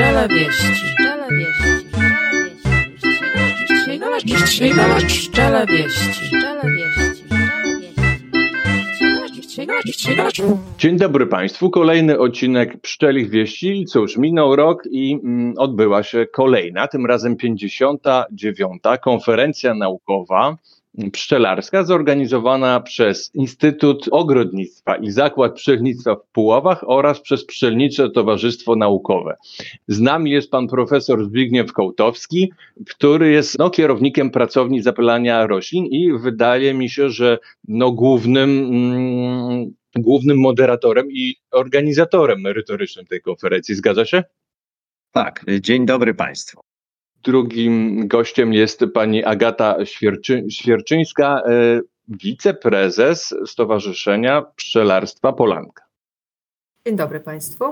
Pszczela wieści. Pszczela wieści. Dzień dobry Państwu. Kolejny odcinek Pszczelich Wieści. Cóż, minął rok i mm, odbyła się kolejna, tym razem 59. konferencja naukowa pszczelarska zorganizowana przez Instytut Ogrodnictwa i Zakład Pszczelnictwa w Puławach oraz przez Pszczelnicze Towarzystwo Naukowe. Z nami jest pan profesor Zbigniew Kołtowski, który jest no, kierownikiem pracowni zapylania roślin i wydaje mi się, że no, głównym, mm, głównym moderatorem i organizatorem merytorycznym tej konferencji. Zgadza się? Tak, dzień dobry Państwu. Drugim gościem jest pani Agata Świerczy, Świerczyńska, e, wiceprezes Stowarzyszenia Pszczelarstwa Polanka. Dzień dobry Państwu.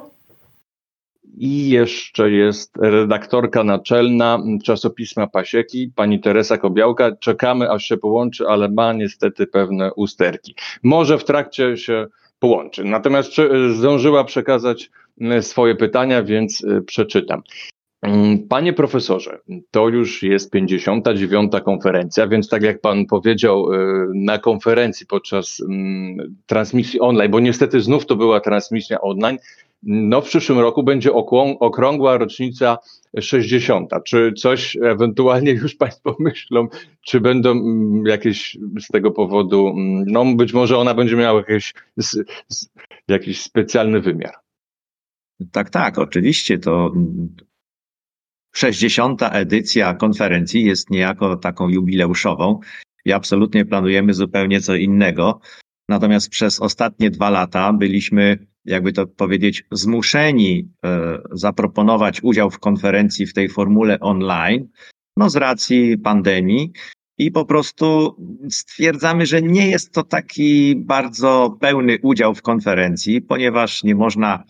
I jeszcze jest redaktorka naczelna czasopisma Pasieki, pani Teresa Kobiałka. Czekamy, aż się połączy, ale ma niestety pewne usterki. Może w trakcie się połączy. Natomiast zdążyła przekazać swoje pytania, więc e, przeczytam. Mm, panie profesorze, to już jest 59. konferencja, więc tak jak pan powiedział y, na konferencji podczas mm, transmisji online, bo niestety znów to była transmisja online, no w przyszłym roku będzie okrągła rocznica 60. Czy coś ewentualnie już Państwo myślą, czy będą mm, jakieś z tego powodu, no być może ona będzie miała jakiś, jakiś specjalny wymiar. Tak, tak, oczywiście to 60. edycja konferencji jest niejako taką jubileuszową i absolutnie planujemy zupełnie co innego. Natomiast przez ostatnie dwa lata byliśmy, jakby to powiedzieć, zmuszeni e, zaproponować udział w konferencji w tej formule online, no z racji pandemii. I po prostu stwierdzamy, że nie jest to taki bardzo pełny udział w konferencji, ponieważ nie można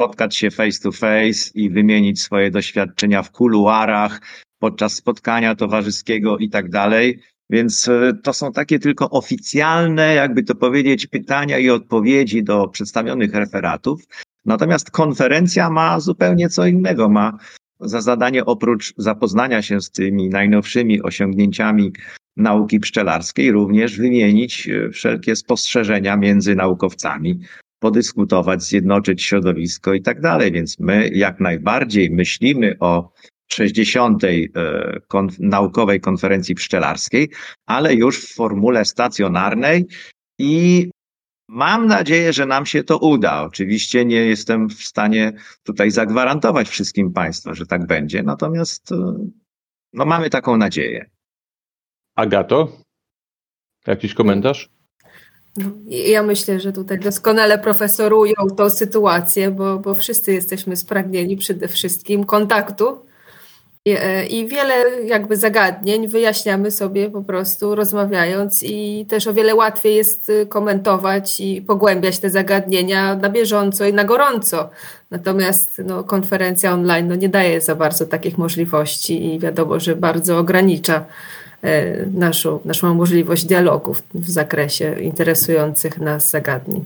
spotkać się face to face i wymienić swoje doświadczenia w kuluarach, podczas spotkania towarzyskiego i tak dalej. Więc e, to są takie tylko oficjalne, jakby to powiedzieć, pytania i odpowiedzi do przedstawionych referatów. Natomiast konferencja ma zupełnie co innego. Ma za zadanie oprócz zapoznania się z tymi najnowszymi osiągnięciami nauki pszczelarskiej, również wymienić e, wszelkie spostrzeżenia między naukowcami, podyskutować, zjednoczyć środowisko i tak dalej. Więc my jak najbardziej myślimy o 60. E, konf naukowej konferencji pszczelarskiej, ale już w formule stacjonarnej i mam nadzieję, że nam się to uda. Oczywiście nie jestem w stanie tutaj zagwarantować wszystkim Państwu, że tak będzie, natomiast e, no, mamy taką nadzieję. Agato, jakiś komentarz? Ja myślę, że tutaj doskonale profesorują tą sytuację, bo, bo wszyscy jesteśmy spragnieni przede wszystkim kontaktu i, e, i wiele jakby zagadnień wyjaśniamy sobie po prostu rozmawiając i też o wiele łatwiej jest y, komentować i pogłębiać te zagadnienia na bieżąco i na gorąco. Natomiast no, konferencja online no, nie daje za bardzo takich możliwości i wiadomo, że bardzo ogranicza naszą, naszą możliwość dialogu w zakresie interesujących nas zagadnień.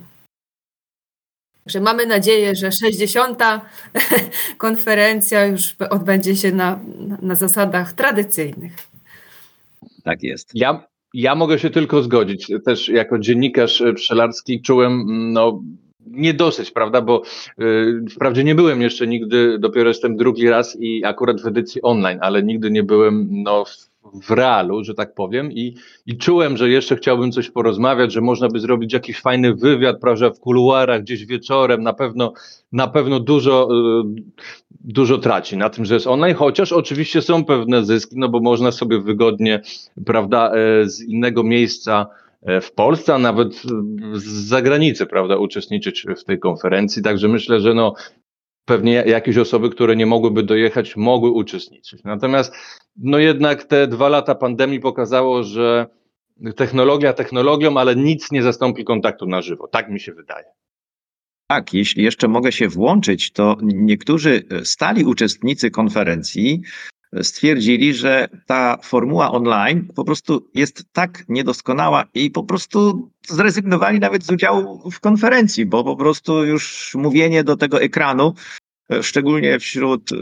Także mamy nadzieję, że 60. konferencja już odbędzie się na, na zasadach tradycyjnych. Tak jest. Ja, ja mogę się tylko zgodzić. Też jako dziennikarz pszczelarski czułem no, niedosyć, prawda? Bo yy, wprawdzie nie byłem jeszcze nigdy, dopiero jestem drugi raz i akurat w edycji online, ale nigdy nie byłem no, w w realu, że tak powiem, i, i czułem, że jeszcze chciałbym coś porozmawiać, że można by zrobić jakiś fajny wywiad, prawda, w kuluarach, gdzieś wieczorem, na pewno, na pewno dużo, y, dużo traci na tym, że jest online, chociaż oczywiście są pewne zyski, no bo można sobie wygodnie, prawda, e, z innego miejsca e, w Polsce, a nawet z zagranicy, prawda, uczestniczyć w tej konferencji. Także myślę, że no, pewnie jakieś osoby, które nie mogłyby dojechać, mogły uczestniczyć. Natomiast no jednak te dwa lata pandemii pokazało, że technologia technologią, ale nic nie zastąpi kontaktu na żywo. Tak mi się wydaje. Tak, jeśli jeszcze mogę się włączyć, to niektórzy stali uczestnicy konferencji stwierdzili, że ta formuła online po prostu jest tak niedoskonała i po prostu zrezygnowali nawet z udziału w konferencji, bo po prostu już mówienie do tego ekranu szczególnie wśród y,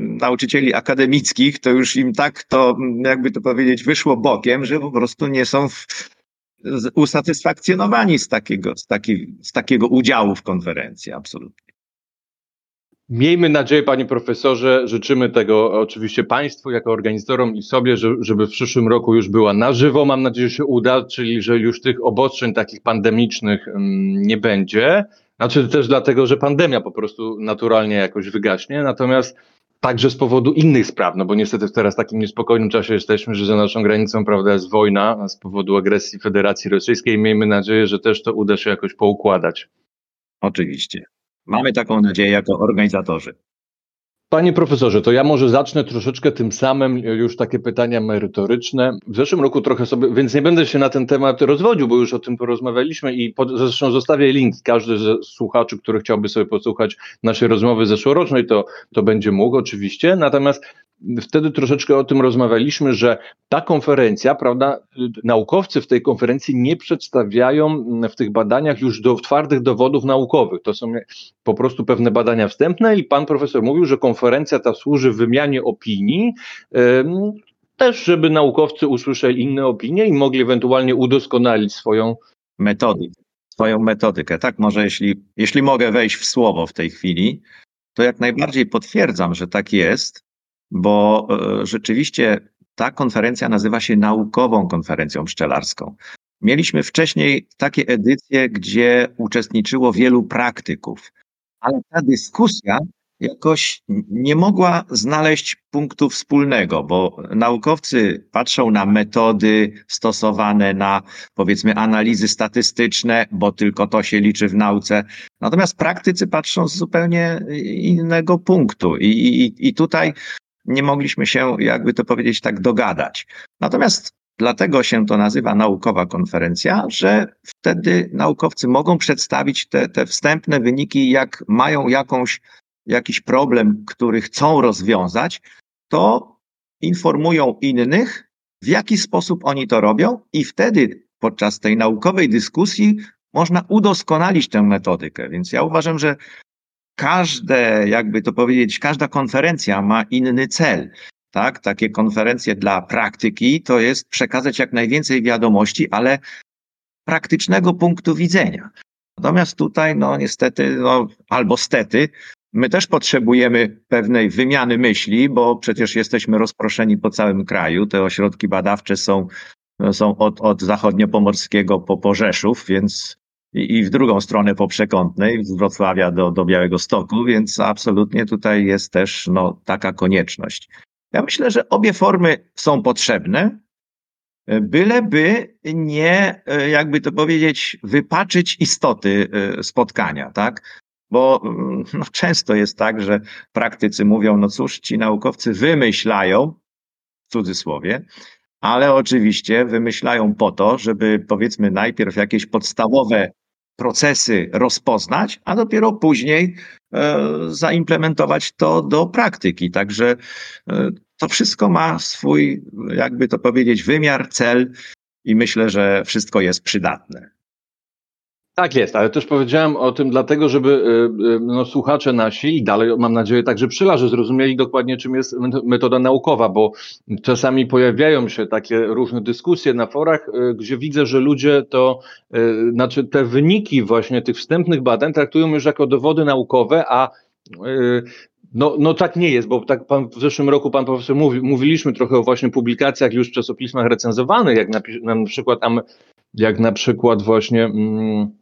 nauczycieli akademickich, to już im tak to, jakby to powiedzieć, wyszło bokiem, że po prostu nie są w, usatysfakcjonowani z takiego, z, taki, z takiego udziału w konferencji, absolutnie. Miejmy nadzieję, panie profesorze, życzymy tego oczywiście państwu jako organizatorom i sobie, żeby w przyszłym roku już była na żywo. Mam nadzieję, że się uda, czyli że już tych obostrzeń takich pandemicznych mm, nie będzie. Znaczy też dlatego, że pandemia po prostu naturalnie jakoś wygaśnie. Natomiast także z powodu innych spraw, no bo niestety w teraz takim niespokojnym czasie jesteśmy, że za naszą granicą, prawda, jest wojna z powodu agresji Federacji Rosyjskiej miejmy nadzieję, że też to uda się jakoś poukładać. Oczywiście. Mamy taką nadzieję jako organizatorzy. Panie profesorze, to ja może zacznę troszeczkę tym samym, już takie pytania merytoryczne. W zeszłym roku trochę sobie, więc nie będę się na ten temat rozwodził, bo już o tym porozmawialiśmy i pod, zresztą zostawię link. Każdy z słuchaczy, który chciałby sobie posłuchać naszej rozmowy zeszłorocznej, to, to będzie mógł oczywiście. Natomiast wtedy troszeczkę o tym rozmawialiśmy, że ta konferencja, prawda, naukowcy w tej konferencji nie przedstawiają w tych badaniach już do twardych dowodów naukowych. To są po prostu pewne badania wstępne i pan profesor mówił, że konferencja ta służy wymianie opinii, też żeby naukowcy usłyszeli inne opinie i mogli ewentualnie udoskonalić swoją metodykę. Swoją metodykę. Tak, może jeśli, jeśli mogę wejść w słowo w tej chwili, to jak najbardziej potwierdzam, że tak jest bo e, rzeczywiście ta konferencja nazywa się naukową konferencją pszczelarską. Mieliśmy wcześniej takie edycje, gdzie uczestniczyło wielu praktyków, ale ta dyskusja jakoś nie mogła znaleźć punktu wspólnego, bo naukowcy patrzą na metody stosowane, na powiedzmy analizy statystyczne, bo tylko to się liczy w nauce. Natomiast praktycy patrzą z zupełnie innego punktu. I, i, i tutaj nie mogliśmy się, jakby to powiedzieć, tak dogadać. Natomiast dlatego się to nazywa naukowa konferencja, że wtedy naukowcy mogą przedstawić te, te wstępne wyniki, jak mają jakąś, jakiś problem, który chcą rozwiązać, to informują innych, w jaki sposób oni to robią, i wtedy podczas tej naukowej dyskusji można udoskonalić tę metodykę. Więc ja uważam, że każde, jakby to powiedzieć, każda konferencja ma inny cel. Tak, takie konferencje dla praktyki to jest przekazać jak najwięcej wiadomości, ale praktycznego punktu widzenia. Natomiast tutaj, no niestety, no, albo stety, my też potrzebujemy pewnej wymiany myśli, bo przecież jesteśmy rozproszeni po całym kraju. Te ośrodki badawcze są, są od, od zachodniopomorskiego po, po Rzeszów, więc i, i w drugą stronę po przekątnej, z Wrocławia do, do Białego Stoku, więc absolutnie tutaj jest też no, taka konieczność. Ja myślę, że obie formy są potrzebne, byleby nie, jakby to powiedzieć, wypaczyć istoty e, spotkania, tak? Bo mm, no, często jest tak, że praktycy mówią, no cóż, ci naukowcy wymyślają, w cudzysłowie, ale oczywiście wymyślają po to, żeby powiedzmy najpierw jakieś podstawowe procesy rozpoznać, a dopiero później e, zaimplementować to do praktyki. Także e, to wszystko ma swój, jakby to powiedzieć, wymiar, cel i myślę, że wszystko jest przydatne. Tak jest, ale też powiedziałem o tym dlatego, żeby y, y, no, słuchacze nasi i dalej mam nadzieję także pszczelarze zrozumieli dokładnie czym jest metoda naukowa, bo czasami pojawiają się takie różne dyskusje na forach, y, gdzie widzę, że ludzie to, znaczy te wyniki właśnie tych wstępnych badań traktują już jako dowody naukowe, a no, no tak nie jest, bo tak pan, w zeszłym roku pan profesor mówi, mówiliśmy trochę o właśnie publikacjach już w czasopismach recenzowanych, jak na, na przykład jak na przykład właśnie mm, E,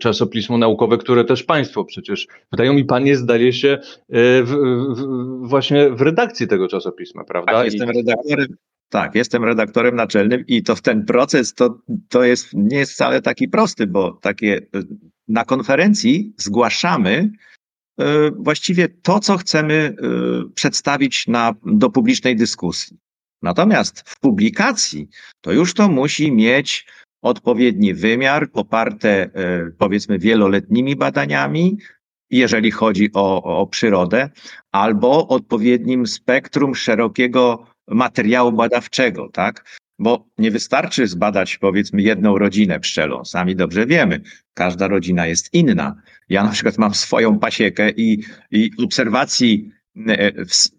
czasopismo naukowe, które też Państwo przecież wydają mi Pan jest, zdaje się, e, w, w, właśnie w redakcji tego czasopisma, prawda? Tak, jestem redaktorem. Tak, jestem redaktorem naczelnym i to w ten proces to, to jest, nie jest wcale taki prosty, bo takie e, na konferencji zgłaszamy właściwie to, co chcemy przedstawić na, do publicznej dyskusji. Natomiast w publikacji to już to musi mieć odpowiedni wymiar, poparte powiedzmy wieloletnimi badaniami, jeżeli chodzi o, o przyrodę, albo odpowiednim spektrum szerokiego materiału badawczego, tak? bo nie wystarczy zbadać powiedzmy jedną rodzinę pszczelą. Sami dobrze wiemy, każda rodzina jest inna. Ja na przykład mam swoją pasiekę i, i obserwacji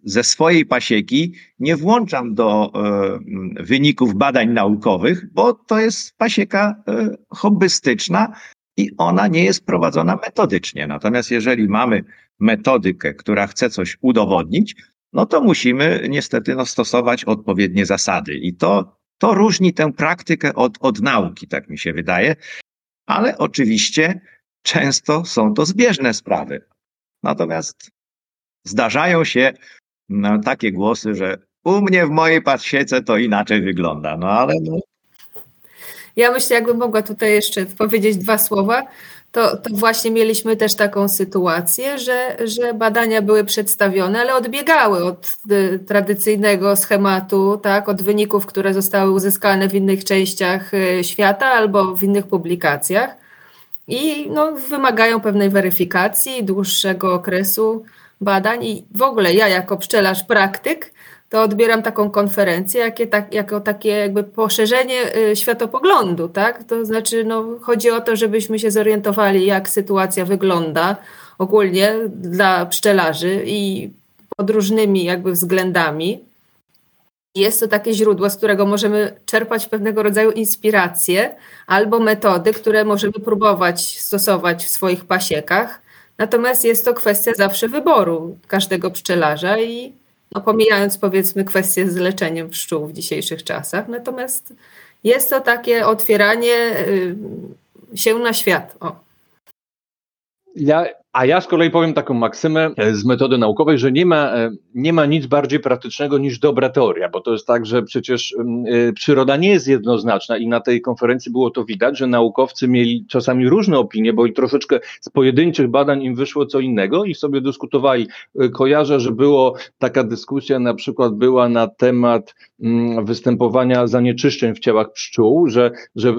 ze swojej pasieki nie włączam do e, wyników badań naukowych, bo to jest pasieka e, hobbystyczna i ona nie jest prowadzona metodycznie. Natomiast jeżeli mamy metodykę, która chce coś udowodnić, no to musimy niestety no, stosować odpowiednie zasady. I to, to różni tę praktykę od, od nauki, tak mi się wydaje. Ale oczywiście często są to zbieżne sprawy. Natomiast zdarzają się no, takie głosy, że u mnie w mojej pasiece to inaczej wygląda. No ale no, ja myślę, jakbym mogła tutaj jeszcze powiedzieć dwa słowa, to, to właśnie mieliśmy też taką sytuację, że, że badania były przedstawione, ale odbiegały od y, tradycyjnego schematu, tak, od wyników, które zostały uzyskane w innych częściach y, świata albo w innych publikacjach. I no, wymagają pewnej weryfikacji, dłuższego okresu badań. I w ogóle ja, jako pszczelarz praktyk, to odbieram taką konferencję jakie, tak, jako takie jakby poszerzenie y, światopoglądu, tak? To znaczy, no, chodzi o to, żebyśmy się zorientowali, jak sytuacja wygląda ogólnie dla pszczelarzy i pod różnymi jakby względami. Jest to takie źródło, z którego możemy czerpać pewnego rodzaju inspiracje albo metody, które możemy próbować stosować w swoich pasiekach. Natomiast jest to kwestia zawsze wyboru każdego pszczelarza i no pomijając powiedzmy kwestię z leczeniem pszczół w dzisiejszych czasach. Natomiast jest to takie otwieranie y, się na świat. O. Ja, a ja z kolei powiem taką maksymę e, z metody naukowej, że nie ma, e, nie ma nic bardziej praktycznego niż dobra teoria, bo to jest tak, że przecież y, przyroda nie jest jednoznaczna i na tej konferencji było to widać, że naukowcy mieli czasami różne opinie, bo i troszeczkę z pojedynczych badań im wyszło co innego i sobie dyskutowali. Kojarzę, że było taka dyskusja, na przykład była na temat y, występowania zanieczyszczeń w ciałach pszczół, że, że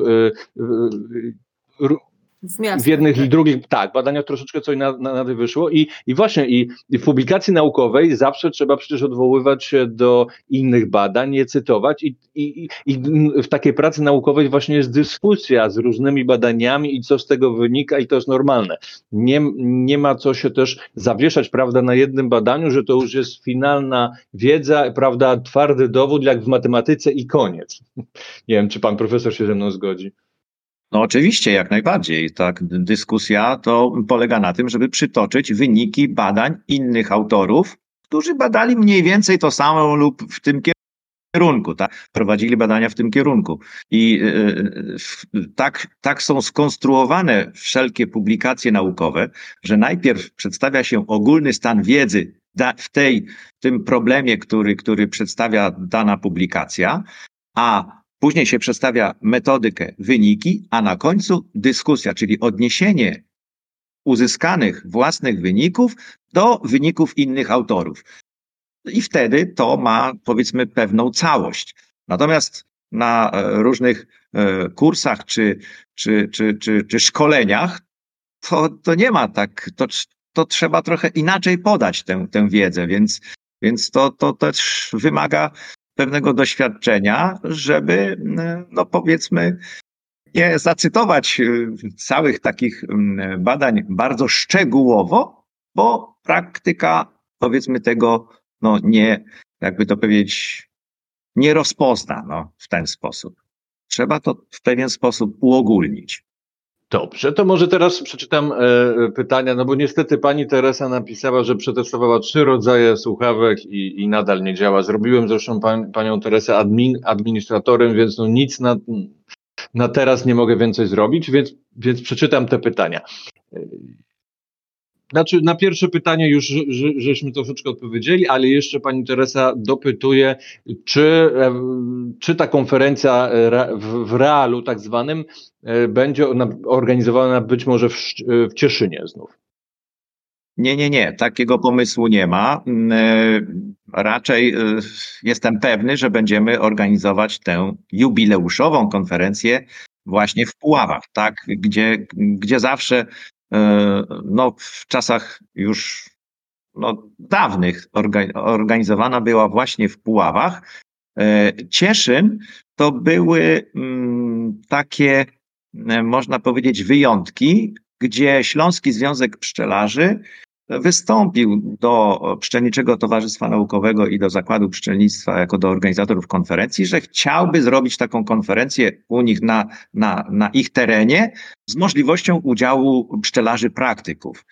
w, w jednych tak. i drugich, tak, badania troszeczkę coś na, na, na wyszło i, i właśnie i, i, w publikacji naukowej zawsze trzeba przecież odwoływać się do innych badań, je cytować i, i, i w takiej pracy naukowej właśnie jest dyskusja z różnymi badaniami i co z tego wynika i to jest normalne. Nie, nie ma co się też zawieszać, prawda, na jednym badaniu, że to już jest finalna wiedza, prawda, twardy dowód jak w matematyce i koniec. Nie wiem, czy pan profesor się ze mną zgodzi. No oczywiście, jak najbardziej. Tak, dyskusja to polega na tym, żeby przytoczyć wyniki badań innych autorów, którzy badali mniej więcej to samo lub w tym kierunku, tak? prowadzili badania w tym kierunku. I yy, tak, tak są skonstruowane wszelkie publikacje naukowe, że najpierw przedstawia się ogólny stan wiedzy w tej, tym problemie, który, który przedstawia dana publikacja, a Później się przedstawia metodykę, wyniki, a na końcu dyskusja, czyli odniesienie uzyskanych własnych wyników do wyników innych autorów. I wtedy to ma, powiedzmy, pewną całość. Natomiast na e, różnych e, kursach czy, czy, czy, czy, czy szkoleniach to, to nie ma tak, to, to trzeba trochę inaczej podać tę, tę wiedzę, więc, więc to, to też wymaga pewnego doświadczenia, żeby, no powiedzmy, nie zacytować y, całych takich mm, badań bardzo szczegółowo, bo praktyka, powiedzmy, tego no nie, jakby to powiedzieć, nie rozpozna no, w ten sposób. Trzeba to w pewien sposób uogólnić. Dobrze, to może teraz przeczytam e, pytania, no bo niestety pani Teresa napisała, że przetestowała trzy rodzaje słuchawek i, i nadal nie działa. Zrobiłem zresztą pan, panią Teresę admin, administratorem, więc no nic na, na teraz nie mogę więcej zrobić, więc, więc przeczytam te pytania. Znaczy, na pierwsze pytanie już że, żeśmy troszeczkę odpowiedzieli, ale jeszcze pani Teresa dopytuje, czy, czy ta konferencja w, w realu tak zwanym e, będzie organizowana być może w, w Cieszynie znów. Nie, nie, nie, takiego pomysłu nie ma. Mm, e, raczej e, jestem pewny, że będziemy organizować tę jubileuszową konferencję właśnie w Puławach, tak, gdzie, gdzie zawsze E, no, w czasach już no, dawnych organizowana była właśnie w Puławach. E, Cieszyn to były mm, takie, e, można powiedzieć, wyjątki, gdzie Śląski Związek Pszczelarzy wystąpił do Pszczelniczego Towarzystwa Naukowego i do Zakładu Pszczelnictwa jako do organizatorów konferencji, że chciałby zrobić taką konferencję u nich na, na, na ich terenie z możliwością udziału pszczelarzy praktyków.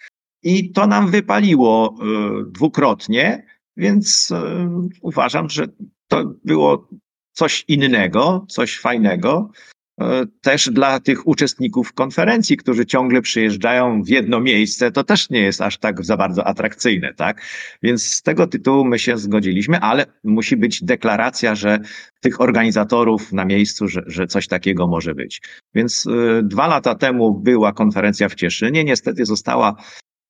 I to nam wypaliło y, dwukrotnie, więc y, uważam, że to było coś innego, coś fajnego. E, też dla tych uczestników konferencji, którzy ciągle przyjeżdżają w jedno miejsce, to też nie jest aż tak za bardzo atrakcyjne, tak? Więc z tego tytułu my się zgodziliśmy, ale musi być deklaracja, że tych organizatorów na miejscu, że, że coś takiego może być. Więc y, dwa lata temu była konferencja w Cieszynie, niestety została,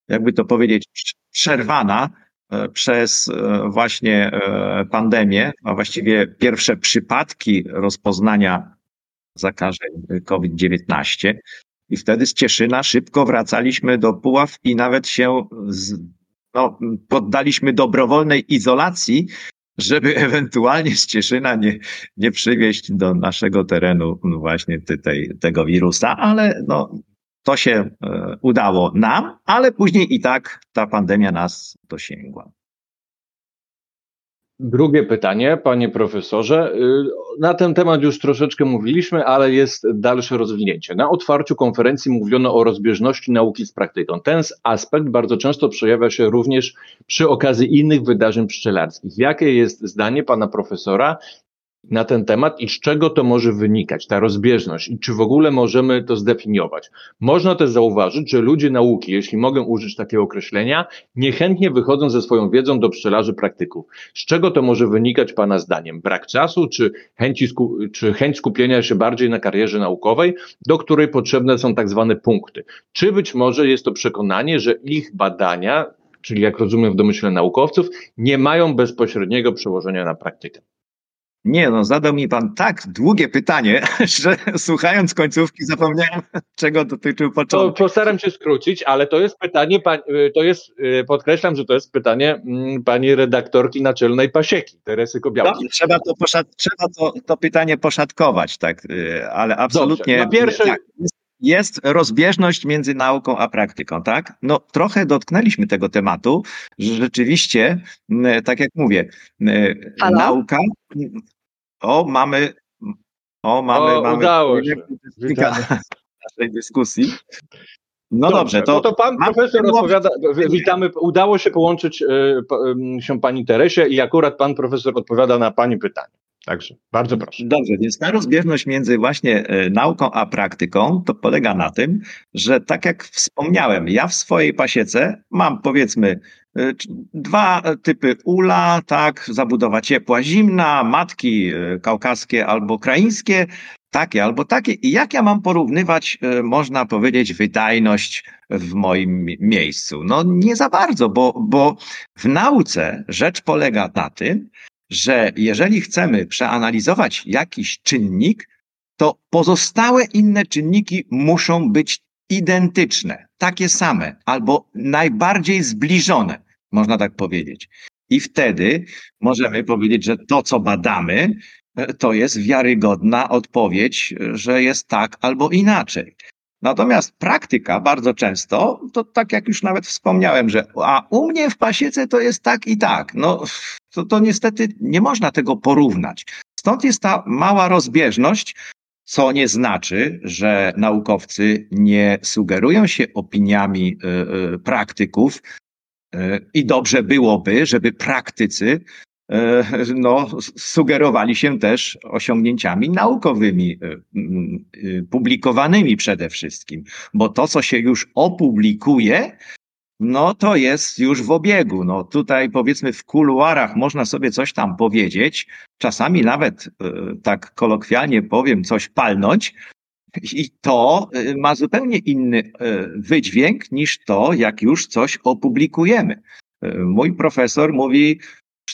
jakby to powiedzieć, przerwana e, przez właśnie pandemię, a właściwie pierwsze przypadki rozpoznania zakażeń COVID-19. I wtedy z Cieszyna szybko wracaliśmy do Puław i nawet się z, no, poddaliśmy dobrowolnej izolacji, żeby ewentualnie z Cieszyna nie, nie przywieźć do naszego terenu no właśnie tej, tego wirusa, ale no, to się e, udało nam, ale później i tak ta pandemia nas dosięgła. Drugie pytanie, panie profesorze. Y, na ten temat już troszeczkę mówiliśmy, ale jest dalsze rozwinięcie. Na otwarciu konferencji mówiono o rozbieżności nauki z praktyką. Ten aspekt bardzo często przejawia się również przy okazji innych wydarzeń pszczelarskich. Jakie jest zdanie pana profesora na ten temat i z czego to może wynikać, ta rozbieżność i czy w ogóle możemy to zdefiniować. Można też zauważyć, że ludzie nauki, jeśli mogę użyć takiego określenia, niechętnie wychodzą ze swoją wiedzą do pszczelarzy praktyków. Z czego to może wynikać Pana zdaniem? Brak czasu, czy, chęci czy chęć skupienia się bardziej na karierze naukowej, do której potrzebne są tak zwane punkty? Czy być może jest to przekonanie, że ich badania, czyli jak rozumiem w domyśle naukowców, nie mają bezpośredniego przełożenia na praktykę? Nie, no zadał mi pan tak długie pytanie, że słuchając końcówki zapomniałem, czego dotyczył początek. To postaram się skrócić, ale to jest pytanie, y, to jest, y, podkreślam, że to jest pytanie mm, pani redaktorki naczelnej Pasieki, Teresy Kobiałki. Dobrze, trzeba to, poszat, trzeba to, to pytanie poszatkować, tak, y, ale absolutnie. Dobrze. No pierwsze, tak, jest rozbieżność między nauką a praktyką, tak? No trochę dotknęliśmy tego tematu, że rzeczywiście, tak jak mówię, Halo? nauka, o mamy, o mamy, o, mamy udało się. naszej dyskusji. No dobrze, dobrze to, no to pan profesor odpowiada, witamy, udało się połączyć y, się pani Teresie i akurat pan profesor odpowiada na pani pytanie. Także bardzo proszę. Dobrze, więc ta rozbieżność między właśnie e, nauką a praktyką to polega na tym, że tak jak wspomniałem, ja w swojej pasiece mam powiedzmy e, dwa typy ula, tak, zabudowa ciepła, zimna, matki e, kaukaskie albo ukraińskie, takie albo takie. I jak ja mam porównywać, można powiedzieć, wydajność w moim miejscu? No nie za bardzo, bo, bo w nauce rzecz polega na tym, że jeżeli chcemy przeanalizować jakiś czynnik, to pozostałe inne czynniki muszą być identyczne, takie same albo najbardziej zbliżone, można tak powiedzieć. I wtedy możemy powiedzieć, że to, co badamy, to jest wiarygodna odpowiedź, że jest tak albo inaczej. Natomiast praktyka bardzo często, to tak jak już nawet wspomniałem, że a u mnie w pasiece to jest tak i tak. No to, to niestety nie można tego porównać. Stąd jest ta mała rozbieżność, co nie znaczy, że naukowcy nie sugerują się opiniami y, y, praktyków y, i dobrze byłoby, żeby praktycy E, no, sugerowali się też osiągnięciami naukowymi, e, e, publikowanymi przede wszystkim, bo to, co się już opublikuje, no to jest już w obiegu. No tutaj powiedzmy w kuluarach można sobie coś tam powiedzieć, czasami nawet tak kolokwialnie powiem, coś palnąć, i to ma zupełnie inny wydźwięk niż to, jak już coś opublikujemy. Mój profesor mówi,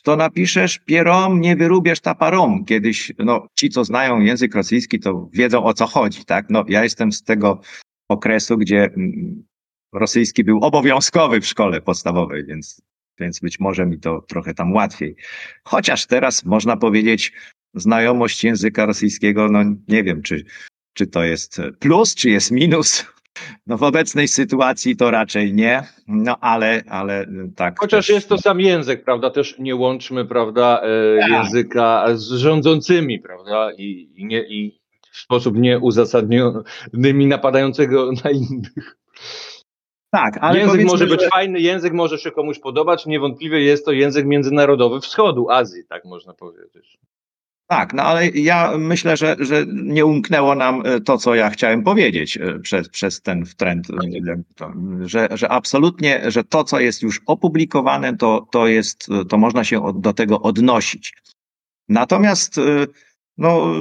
to napiszesz pierom, nie wyrubiesz taparom. Kiedyś, no, ci, co znają język rosyjski, to wiedzą o co chodzi, tak? No, ja jestem z tego okresu, gdzie mm, rosyjski był obowiązkowy w szkole podstawowej, więc, więc być może mi to trochę tam łatwiej. Chociaż teraz można powiedzieć, znajomość języka rosyjskiego, no nie wiem, czy, czy to jest plus, czy jest minus. No w obecnej sytuacji to raczej nie, no ale, ale tak. Chociaż też, jest to sam język, prawda? Też nie łączmy, prawda, e, Tak. języka z rządzącymi, prawda? I, i, nie, I w sposób nieuzasadniony napadającego na innych. Tak, ale język może być że- fajny, język może się komuś podobać, niewątpliwie jest to język międzynarodowy wschodu, Azji, tak można powiedzieć. Tak, no ale ja myślę, że, że nie umknęło nam e, to, co ja chciałem powiedzieć e, przez, przez ten trend, e, to, że, że absolutnie, że to, co jest już opublikowane, to, to jest, to można się do tego odnosić. Natomiast, no,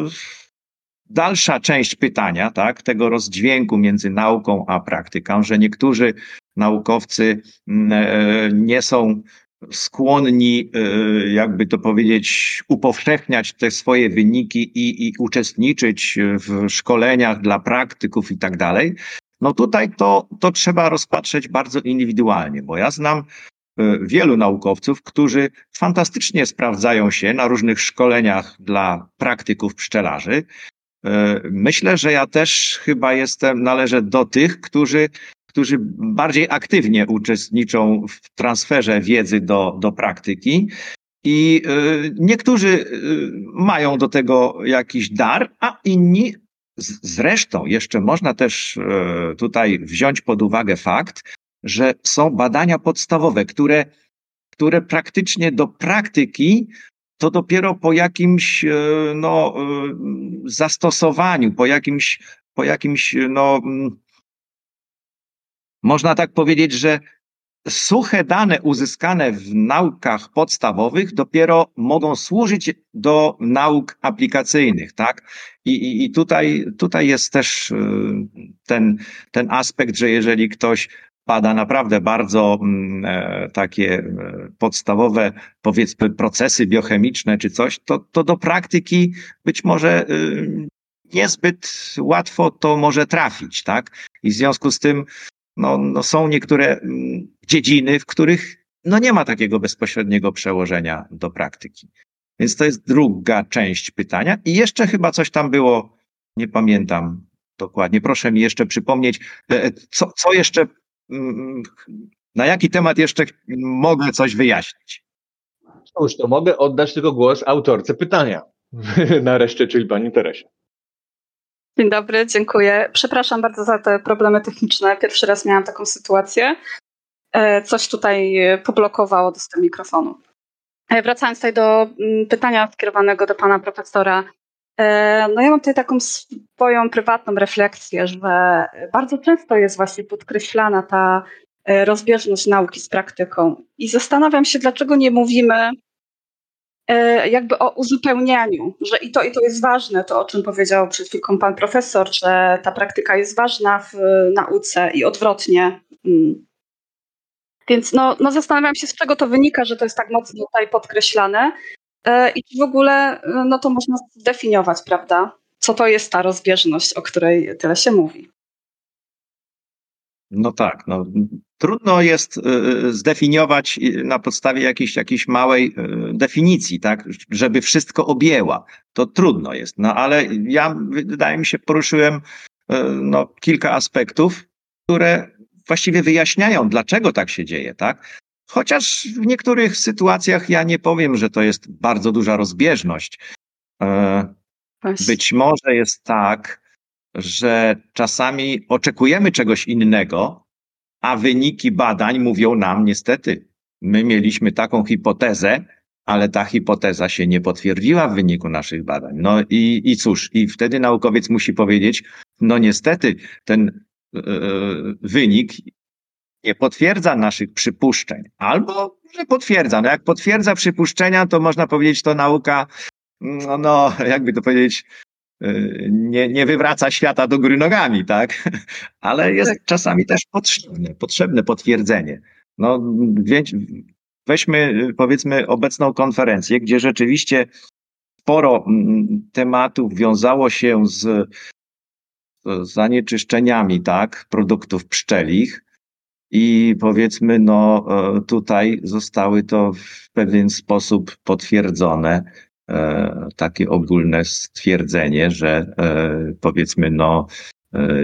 dalsza część pytania, tak, tego rozdźwięku między nauką a praktyką, że niektórzy naukowcy mm, nie są skłonni, e, jakby to powiedzieć, upowszechniać te swoje wyniki i, i uczestniczyć w szkoleniach dla praktyków i tak dalej. No tutaj to, to trzeba rozpatrzeć bardzo indywidualnie, bo ja znam e, wielu naukowców, którzy fantastycznie sprawdzają się na różnych szkoleniach dla praktyków pszczelarzy. E, Myślę, że ja też chyba jestem, należę do tych, którzy którzy bardziej aktywnie uczestniczą w transferze wiedzy do, do praktyki. I y, niektórzy y, mają do tego jakiś dar, a inni zresztą jeszcze można też y, tutaj wziąć pod uwagę fakt, że są badania podstawowe, które, które praktycznie do praktyki to dopiero po jakimś no, zastosowaniu, po jakimś, po jakimś no, mm, można tak powiedzieć, że suche dane uzyskane w naukach podstawowych dopiero mogą służyć do nauk aplikacyjnych, tak? I, i, i tutaj, tutaj jest też y, ten, ten aspekt, że jeżeli ktoś bada naprawdę bardzo mm, e, takie e, podstawowe, powiedzmy, procesy biochemiczne czy coś, to, to do praktyki być może y, niezbyt łatwo to może trafić, tak? I w związku z tym no, no są niektóre mm, dziedziny, w których no nie ma takiego bezpośredniego przełożenia do praktyki. Więc to jest druga część pytania. I jeszcze chyba coś tam było, nie pamiętam dokładnie. Proszę mi jeszcze przypomnieć, e, co, co jeszcze, mm, na jaki temat jeszcze mogę coś wyjaśnić. Cóż, to mogę oddać tylko głos autorce pytania. Nareszcie, czyli pani Teresie. Dzień dobry, dziękuję. Przepraszam bardzo za te problemy techniczne. Pierwszy raz miałam taką sytuację. E, Coś tutaj poblokowało dostęp mikrofonu. E, Wracając tutaj do mm, pytania skierowanego do pana profesora. E, No ja mam tutaj taką swoją prywatną refleksję, że bardzo często jest właśnie podkreślana ta rozbieżność nauki z praktyką. I zastanawiam się, dlaczego nie mówimy jakby o uzupełnianiu, że i to, i to jest ważne, to o czym powiedział przed chwilką pan profesor, że ta praktyka jest ważna w e, nauce i odwrotnie. Mm. Więc no, no zastanawiam się, z czego to wynika, że to jest tak mocno tutaj podkreślane e, i czy w ogóle e, no to można zdefiniować, prawda? Co to jest ta rozbieżność, o której tyle się mówi. No tak, no, trudno jest y, zdefiniować y, na podstawie jakiejś, jakiejś małej y, definicji, tak, żeby wszystko objęła. To trudno jest, no ale ja, wydaje mi się, poruszyłem y, no, kilka aspektów, które właściwie wyjaśniają, dlaczego tak się dzieje, tak? Chociaż w niektórych sytuacjach ja nie powiem, że to jest bardzo duża rozbieżność. E, być może jest tak, że czasami oczekujemy czegoś innego, a wyniki badań mówią nam niestety, my mieliśmy taką hipotezę, ale ta hipoteza się nie potwierdziła w wyniku naszych badań. No i, i cóż, i wtedy naukowiec musi powiedzieć, no niestety ten e, wynik nie potwierdza naszych przypuszczeń, albo że potwierdza. No jak potwierdza przypuszczenia, to można powiedzieć, to nauka, no, no jakby to powiedzieć, nie, nie wywraca świata do góry nogami, tak? Ale jest Tak. czasami też potrzebne, potrzebne potwierdzenie. No, więc weźmy y, powiedzmy obecną konferencję, gdzie rzeczywiście sporo mm, tematów wiązało się z z zanieczyszczeniami, tak, produktów pszczelich. I powiedzmy, no e, tutaj zostały to w pewien sposób potwierdzone. E, takie ogólne stwierdzenie, że e, powiedzmy, no, e,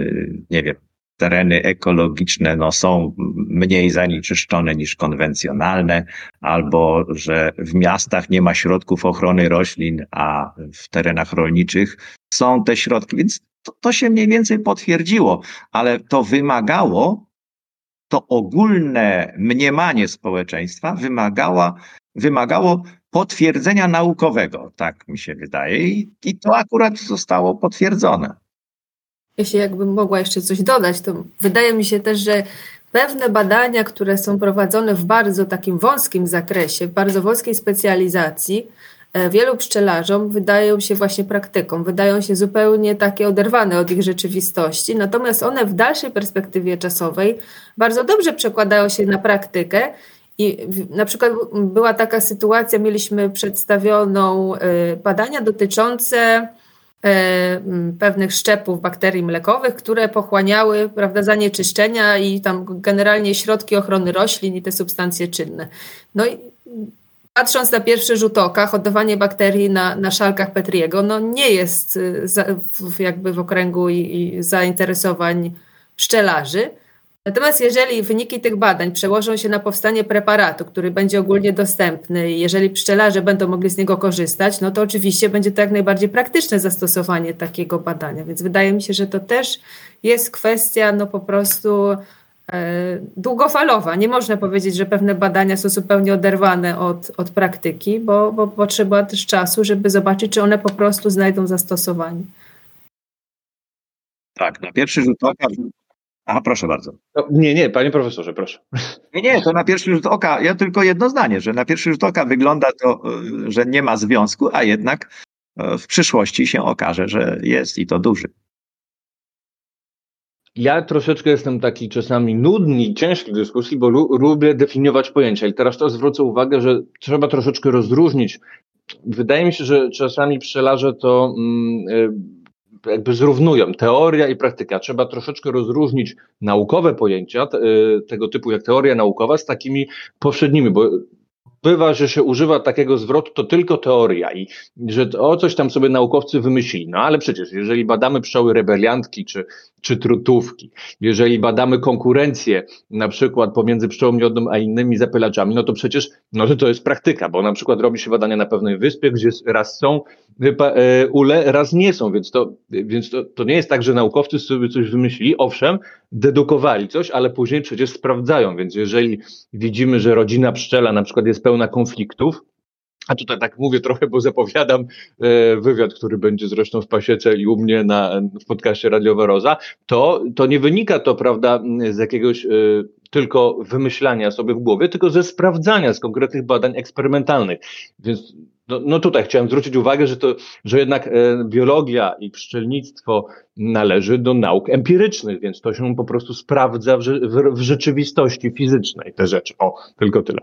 nie wiem, tereny ekologiczne no, są mniej zanieczyszczone niż konwencjonalne, albo że w miastach nie ma środków ochrony roślin, a w terenach rolniczych są te środki. Więc to, to się mniej więcej potwierdziło, ale to wymagało, to ogólne mniemanie społeczeństwa wymagała, wymagało potwierdzenia naukowego, tak mi się wydaje, i, i to akurat zostało potwierdzone. Jeśli jakbym mogła jeszcze coś dodać, to wydaje mi się też, że pewne badania, które są prowadzone w bardzo takim wąskim zakresie, w bardzo wąskiej specjalizacji, e, wielu pszczelarzom wydają się właśnie praktyką, wydają się zupełnie takie oderwane od ich rzeczywistości, natomiast one w dalszej perspektywie czasowej bardzo dobrze przekładają się na praktykę. I na przykład była taka sytuacja, mieliśmy przedstawioną e, badania dotyczące E, pewnych szczepów bakterii mlekowych, które pochłaniały prawda, zanieczyszczenia i tam generalnie środki ochrony roślin i te substancje czynne. No i patrząc na pierwszy rzut oka, hodowanie bakterii na, na szalkach Petriego no nie jest y, za, w, jakby w okręgu i, i zainteresowań pszczelarzy. Natomiast jeżeli wyniki tych badań przełożą się na powstanie preparatu, który będzie ogólnie dostępny jeżeli pszczelarze będą mogli z niego korzystać, no to oczywiście będzie to jak najbardziej praktyczne zastosowanie takiego badania. Więc wydaje mi się, że to też jest kwestia no po prostu e, długofalowa. Nie można powiedzieć, że pewne badania są zupełnie oderwane od, od praktyki, bo, bo potrzeba też czasu, żeby zobaczyć, czy one po prostu znajdą zastosowanie. Tak, na pierwszy rzut oka Aha, proszę bardzo. No, nie, nie, panie profesorze, proszę. Nie, nie, to na pierwszy rzut oka, ja tylko jedno zdanie, że na pierwszy rzut oka wygląda to, e, że nie ma związku, a jednak e, w przyszłości się okaże, że jest i to duży. Ja troszeczkę jestem taki czasami nudny i ciężki w dyskusji, bo lubię definiować pojęcia. I teraz to zwrócę uwagę, że trzeba troszeczkę rozróżnić. Wydaje mi się, że czasami pszczelarze to. Mm, y, jakby zrównują teoria i praktyka. Trzeba troszeczkę rozróżnić naukowe pojęcia y, tego typu jak teoria naukowa z takimi powszednimi, bo bywa, że się używa takiego zwrotu, to tylko teoria i że o coś tam sobie naukowcy wymyślili. No ale przecież, jeżeli badamy pszczoły rebeliantki czy, czy trutówki, jeżeli badamy konkurencję na przykład pomiędzy pszczołą miodną a innymi zapylaczami, no to przecież no to, to jest praktyka, bo na przykład robi się badania na pewnej wyspie, gdzie raz są e, ule, raz nie są, więc to, więc to, to nie jest tak, że naukowcy sobie coś wymyślili, owszem, dedukowali coś, ale później przecież sprawdzają, więc jeżeli widzimy, że rodzina pszczela na przykład jest pełna konfliktów, a tutaj tak mówię trochę, bo zapowiadam e, wywiad, który będzie zresztą w Pasiece i u mnie na, w podcaście Radiowa Roza, to, to nie wynika to, prawda, z jakiegoś e, tylko wymyślania sobie w głowie, tylko ze sprawdzania, z konkretnych badań eksperymentalnych. Więc no, no tutaj chciałem zwrócić uwagę, że, to, że jednak e, biologia i pszczelnictwo należy do nauk empirycznych, więc to się po prostu sprawdza w, w, w rzeczywistości fizycznej, te rzeczy. O, tylko tyle.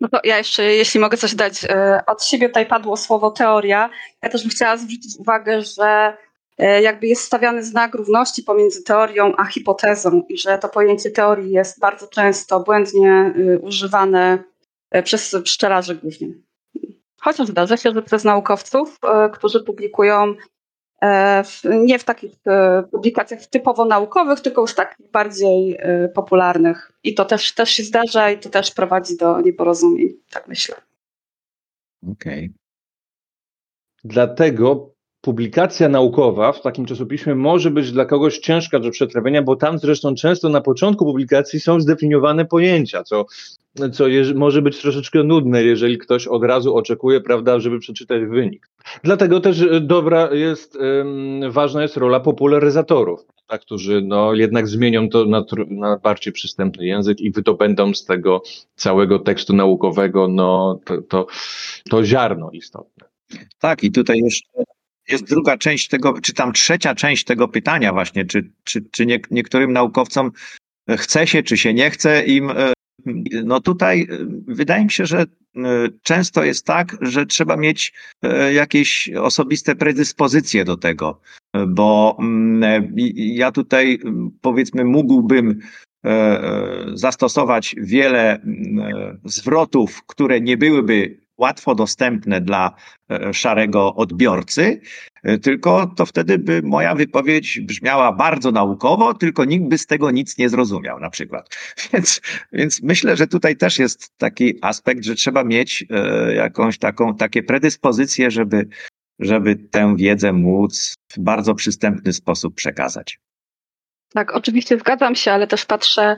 No to ja jeszcze, jeśli mogę coś dać, e, od siebie tutaj padło słowo teoria. Ja też bym chciała zwrócić uwagę, że e, jakby jest stawiany znak równości pomiędzy teorią a hipotezą i że to pojęcie teorii jest bardzo często błędnie e, używane przez pszczelarzy głównie. Chociaż zdarza się, że przez naukowców, którzy publikują nie w takich e, publikacjach typowo naukowych, tylko już takich bardziej e, popularnych. I to też, też się zdarza i to też prowadzi do nieporozumień, tak myślę. Okej. Okay. Dlatego publikacja naukowa w takim czasopiśmie może być dla kogoś ciężka do przetrawienia, bo tam zresztą często na początku publikacji są zdefiniowane pojęcia, co, co może być troszeczkę nudne, jeżeli ktoś od razu oczekuje, prawda, żeby przeczytać wynik. Dlatego też e, dobra jest, ważna jest rola popularyzatorów, tak, którzy no, jednak zmienią to na, na bardziej przystępny język i wydobędą z tego całego tekstu naukowego no, to, to, to ziarno istotne. Tak, i tutaj jeszcze jest druga część tego, czy tam trzecia część tego pytania właśnie, czy, czy, czy nie, niektórym naukowcom chce się, czy się nie chce im. E, no tutaj e, wydaje mi się, że e, często jest tak, że trzeba mieć jakieś osobiste predyspozycje do tego, bo mm, ja tutaj powiedzmy mógłbym zastosować wiele zwrotów, które nie byłyby łatwo dostępne dla e, szarego odbiorcy, e, tylko to wtedy by moja wypowiedź brzmiała bardzo naukowo, tylko nikt by z tego nic nie zrozumiał na przykład. Więc, więc myślę, że tutaj też jest taki aspekt, że trzeba mieć e, jakąś taką, takie predyspozycje, żeby, żeby tę wiedzę móc w bardzo przystępny sposób przekazać. Tak, oczywiście zgadzam się, ale też patrzę,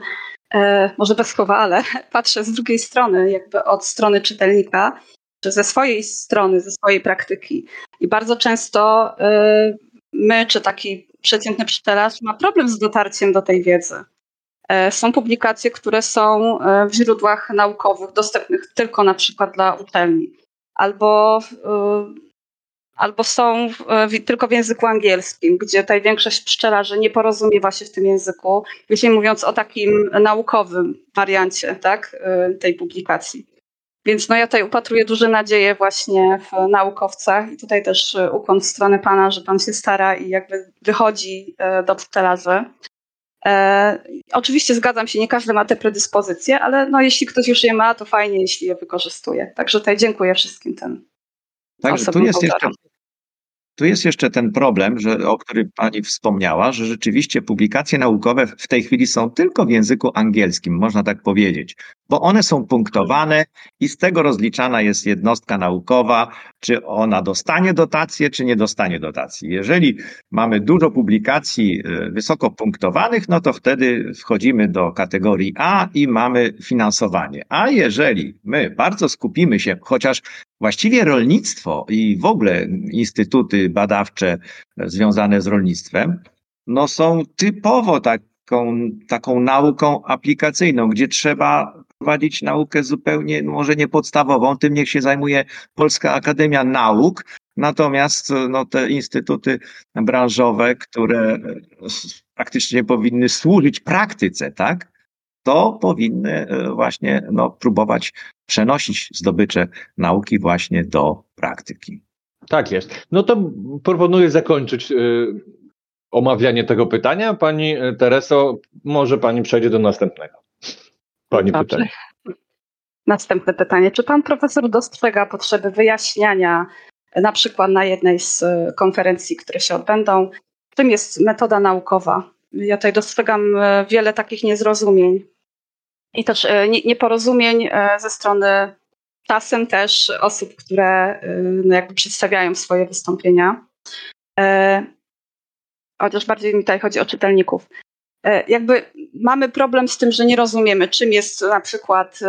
może bez słowa, ale patrzę z drugiej strony, jakby od strony czytelnika, czy ze swojej strony, ze swojej praktyki. I bardzo często e, my, czy taki przeciętny czytelacz, ma problem z dotarciem do tej wiedzy. E, są publikacje, które są e, w źródłach naukowych, dostępnych tylko na przykład dla uczelni, albo e, albo są w, tylko w języku angielskim, gdzie tutaj większość pszczelarzy nie porozumiewa się w tym języku, jeśli mówiąc o takim naukowym wariancie tak, y, tej publikacji. Więc no ja tutaj upatruję duże nadzieje właśnie w naukowcach i tutaj też y, ukłon w stronę Pana, że Pan się stara i jakby wychodzi do pszczelarzy. E, oczywiście zgadzam się, nie każdy ma te predyspozycje, ale no, jeśli ktoś już je ma, to fajnie, jeśli je wykorzystuje. Także tutaj dziękuję wszystkim tym Także tu jest jeszcze tu jest jeszcze ten problem, że, o którym Pani wspomniała, że rzeczywiście publikacje naukowe w tej chwili są tylko w języku angielskim, można tak powiedzieć, bo one są punktowane i z tego rozliczana jest jednostka naukowa, czy ona dostanie dotację, czy nie dostanie dotacji. Jeżeli mamy dużo publikacji e, wysoko punktowanych, no to wtedy wchodzimy do kategorii A i mamy finansowanie. A jeżeli my bardzo skupimy się, chociaż Właściwie rolnictwo i w ogóle instytuty badawcze związane z rolnictwem, no są typowo taką, taką nauką aplikacyjną, gdzie trzeba prowadzić naukę zupełnie, może nie podstawową, tym niech się zajmuje Polska Akademia Nauk, Natomiast no, te instytuty branżowe, które praktycznie powinny służyć praktyce, tak, to powinny e, właśnie no, próbować przenosić zdobycze nauki właśnie do praktyki. Tak jest. No to proponuję zakończyć y, omawianie tego pytania. Pani e, Tereso, może Pani przejdzie do następnego. Pani Dobrze. pytanie. Następne pytanie. Czy Pan profesor dostrzega potrzeby wyjaśniania, na przykład na jednej z konferencji, które się odbędą, czym jest metoda naukowa? Ja tutaj dostrzegam wiele takich niezrozumień i też e, nieporozumień e, ze strony czasem też osób, które e, no jakby przedstawiają swoje wystąpienia. Chociaż bardziej mi tutaj chodzi o czytelników. Jakby mamy problem z tym, że nie rozumiemy, czym jest na przykład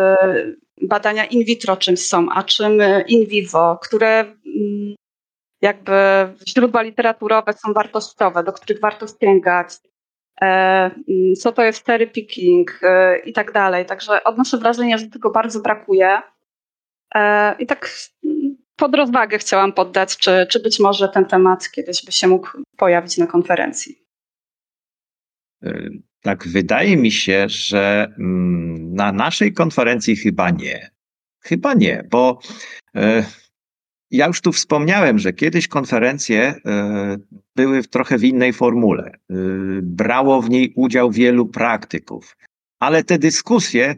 badania in vitro, czym są, a czym in vivo, które mm, jakby źródła literaturowe są wartościowe, do których warto sięgać, E, co to jest cherry picking e, i tak dalej. Także odnoszę wrażenie, że tego bardzo brakuje. E, I tak mm, pod rozwagę chciałam poddać, czy, czy być może ten temat kiedyś by się mógł pojawić na konferencji. Tak, wydaje mi się, że mm, na naszej konferencji chyba nie. Chyba nie, bo ja już tu wspomniałem, że kiedyś konferencje e, były trochę w innej formule. E, brało w niej udział wielu praktyków, ale te dyskusje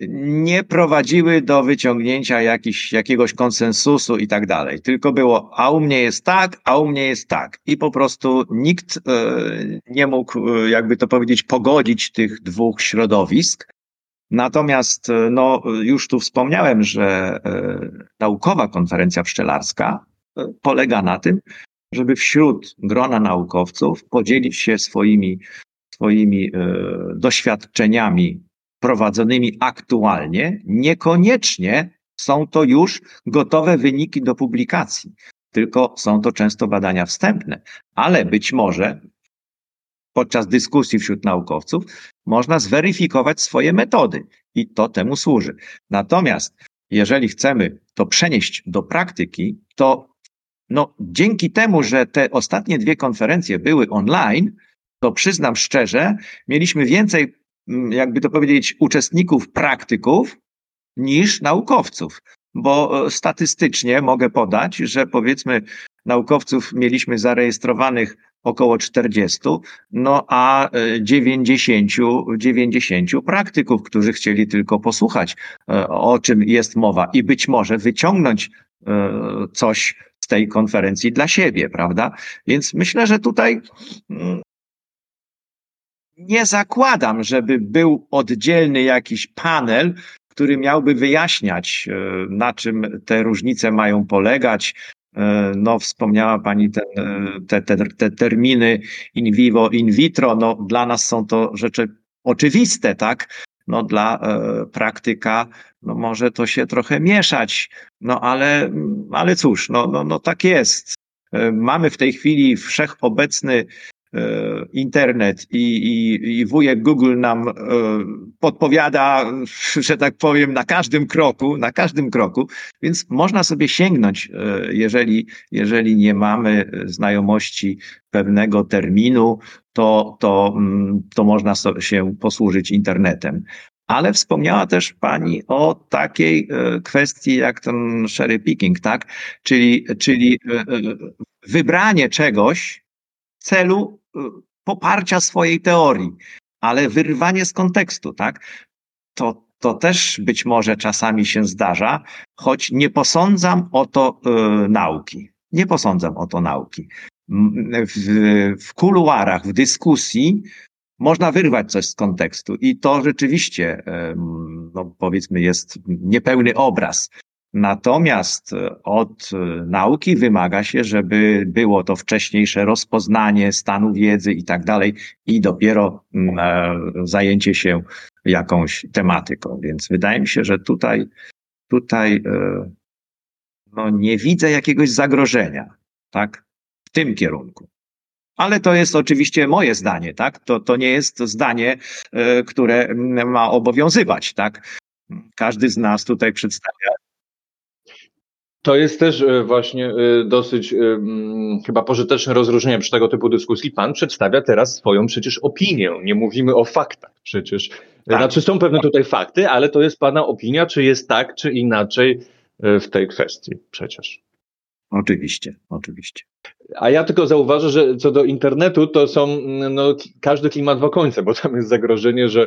nie prowadziły do wyciągnięcia jakiś, jakiegoś konsensusu i tak dalej. Tylko było, a u mnie jest tak, a u mnie jest tak. I po prostu nikt e, nie mógł, jakby to powiedzieć, pogodzić tych dwóch środowisk. Natomiast e, no, już tu wspomniałem, że e, naukowa konferencja pszczelarska e, polega na tym, żeby wśród grona naukowców podzielić się swoimi, swoimi doświadczeniami prowadzonymi aktualnie. Niekoniecznie są to już gotowe wyniki do publikacji, tylko są to często badania wstępne, ale być może podczas dyskusji wśród naukowców można zweryfikować swoje metody i to temu służy. Natomiast jeżeli chcemy to przenieść do praktyki, to no, dzięki temu, że te ostatnie dwie konferencje były online, to przyznam szczerze, mieliśmy więcej, mm, jakby to powiedzieć, uczestników praktyków niż naukowców. Bo e, statystycznie mogę podać, że powiedzmy naukowców mieliśmy zarejestrowanych około 40, no a 90, 90 praktyków, którzy chcieli tylko posłuchać, o czym jest mowa i być może wyciągnąć coś z tej konferencji dla siebie, prawda? Więc myślę, że tutaj mm, nie zakładam, żeby był oddzielny jakiś panel, który miałby wyjaśniać, e, na czym te różnice mają polegać. E, no, wspomniała Pani ten, e, te, te, te terminy in vivo, in vitro. No, dla nas są to rzeczy oczywiste, tak? No, dla e, praktyka no, może to się trochę mieszać, no ale, ale cóż, no, no, no tak jest. Mamy w tej chwili wszechobecny E, internet i, i, i wujek Google nam e, podpowiada, że tak powiem, na każdym kroku, na każdym kroku, więc można sobie sięgnąć, e, jeżeli, jeżeli nie mamy znajomości pewnego terminu, to, to, mm, to można się posłużyć internetem. Ale wspomniała też Pani o takiej kwestii jak ten cherry picking, tak? Czyli, czyli wybranie czegoś, celu y, poparcia swojej teorii, ale wyrwanie z kontekstu, tak? To, to też być może czasami się zdarza, choć nie posądzam o to y, nauki. Nie posądzam o to nauki. W, w kuluarach, w dyskusji można wyrwać coś z kontekstu i to rzeczywiście, no powiedzmy, jest niepełny obraz. Natomiast e, od e, nauki wymaga się, żeby było to wcześniejsze rozpoznanie stanu wiedzy i tak dalej, i dopiero mm, e, zajęcie się jakąś tematyką. Więc wydaje mi się, że tutaj, tutaj no, nie widzę jakiegoś zagrożenia, tak, w tym kierunku. Ale to jest oczywiście moje zdanie, tak? To, to nie jest zdanie, które ma obowiązywać, tak? Każdy z nas tutaj przedstawia to jest też e, właśnie e, dosyć e, chyba pożyteczne rozróżnienie przy tego typu dyskusji. Pan przedstawia teraz swoją przecież opinię. Nie mówimy o faktach przecież. Tak. Znaczy są pewne tutaj fakty, ale to jest Pana opinia, czy jest tak, czy inaczej w tej kwestii przecież. Oczywiście, oczywiście. A ja tylko zauważę, że co do internetu, to są no, każdy klimat w końce, bo tam jest zagrożenie, że,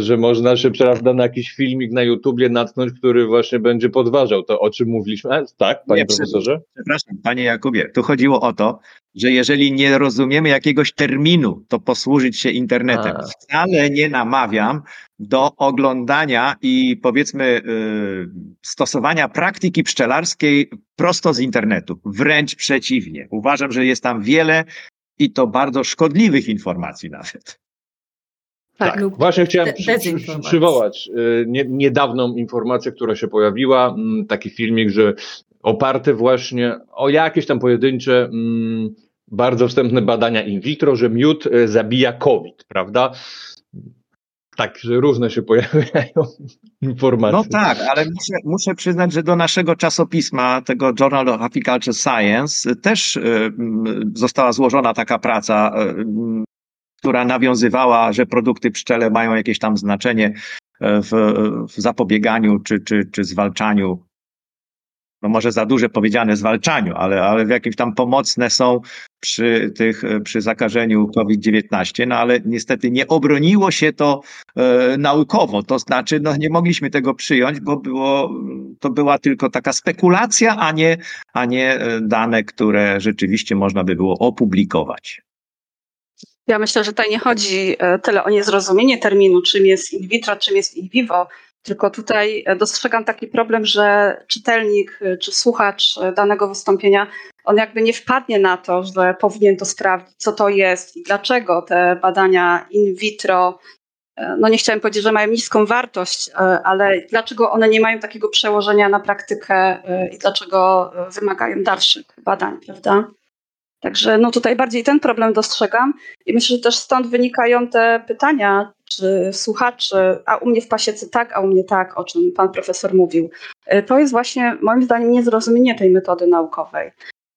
że można się, prawda, na jakiś filmik na YouTubie natknąć, który właśnie będzie podważał to, o czym mówiliśmy. A, tak, panie Nie, profesorze? Przepraszam, panie Jakubie, tu chodziło o to, że jeżeli nie rozumiemy jakiegoś terminu, to posłużyć się internetem. A. Wcale nie namawiam do oglądania i powiedzmy y, stosowania praktyki pszczelarskiej prosto z internetu. Wręcz przeciwnie. Uważam, że jest tam wiele i to bardzo szkodliwych informacji nawet. Tak, tak właśnie chciałem przywołać y, nie, niedawną informację, która się pojawiła, mm, taki filmik, że oparty właśnie o jakieś tam pojedyncze mm, bardzo wstępne badania in vitro, że miód e, zabija COVID, prawda? Tak, że różne się pojawiają informacje. No tak, ale muszę, muszę, przyznać, że do naszego czasopisma, tego Journal of Apiculture Science, też y, została złożona taka praca, y, która nawiązywała, że produkty pszczele mają jakieś tam znaczenie w, w zapobieganiu czy, czy, czy zwalczaniu no może za duże powiedziane zwalczaniu, ale, ale w jakimś tam pomocne są przy tych, przy zakażeniu COVID-19, no ale niestety nie obroniło się to e, naukowo, to znaczy no nie mogliśmy tego przyjąć, bo było, to była tylko taka spekulacja, a nie, a nie e, dane, które rzeczywiście można by było opublikować. Ja myślę, że tutaj nie chodzi e, tyle o niezrozumienie terminu, czym jest in vitro, czym jest in vivo, tylko tutaj e, dostrzegam taki problem, że czytelnik e, czy słuchacz e, danego wystąpienia, on jakby nie wpadnie na to, że powinien to sprawdzić, co to jest i dlaczego te badania in vitro, no nie chciałem powiedzieć, że mają niską wartość, ale dlaczego one nie mają takiego przełożenia na praktykę i dlaczego wymagają dalszych badań, prawda? Także no tutaj bardziej ten problem dostrzegam i myślę, że też stąd wynikają te pytania czy słuchaczy, a u mnie w pasiece tak, a u mnie tak, o czym pan profesor mówił. E, to jest właśnie moim zdaniem niezrozumienie tej metody naukowej.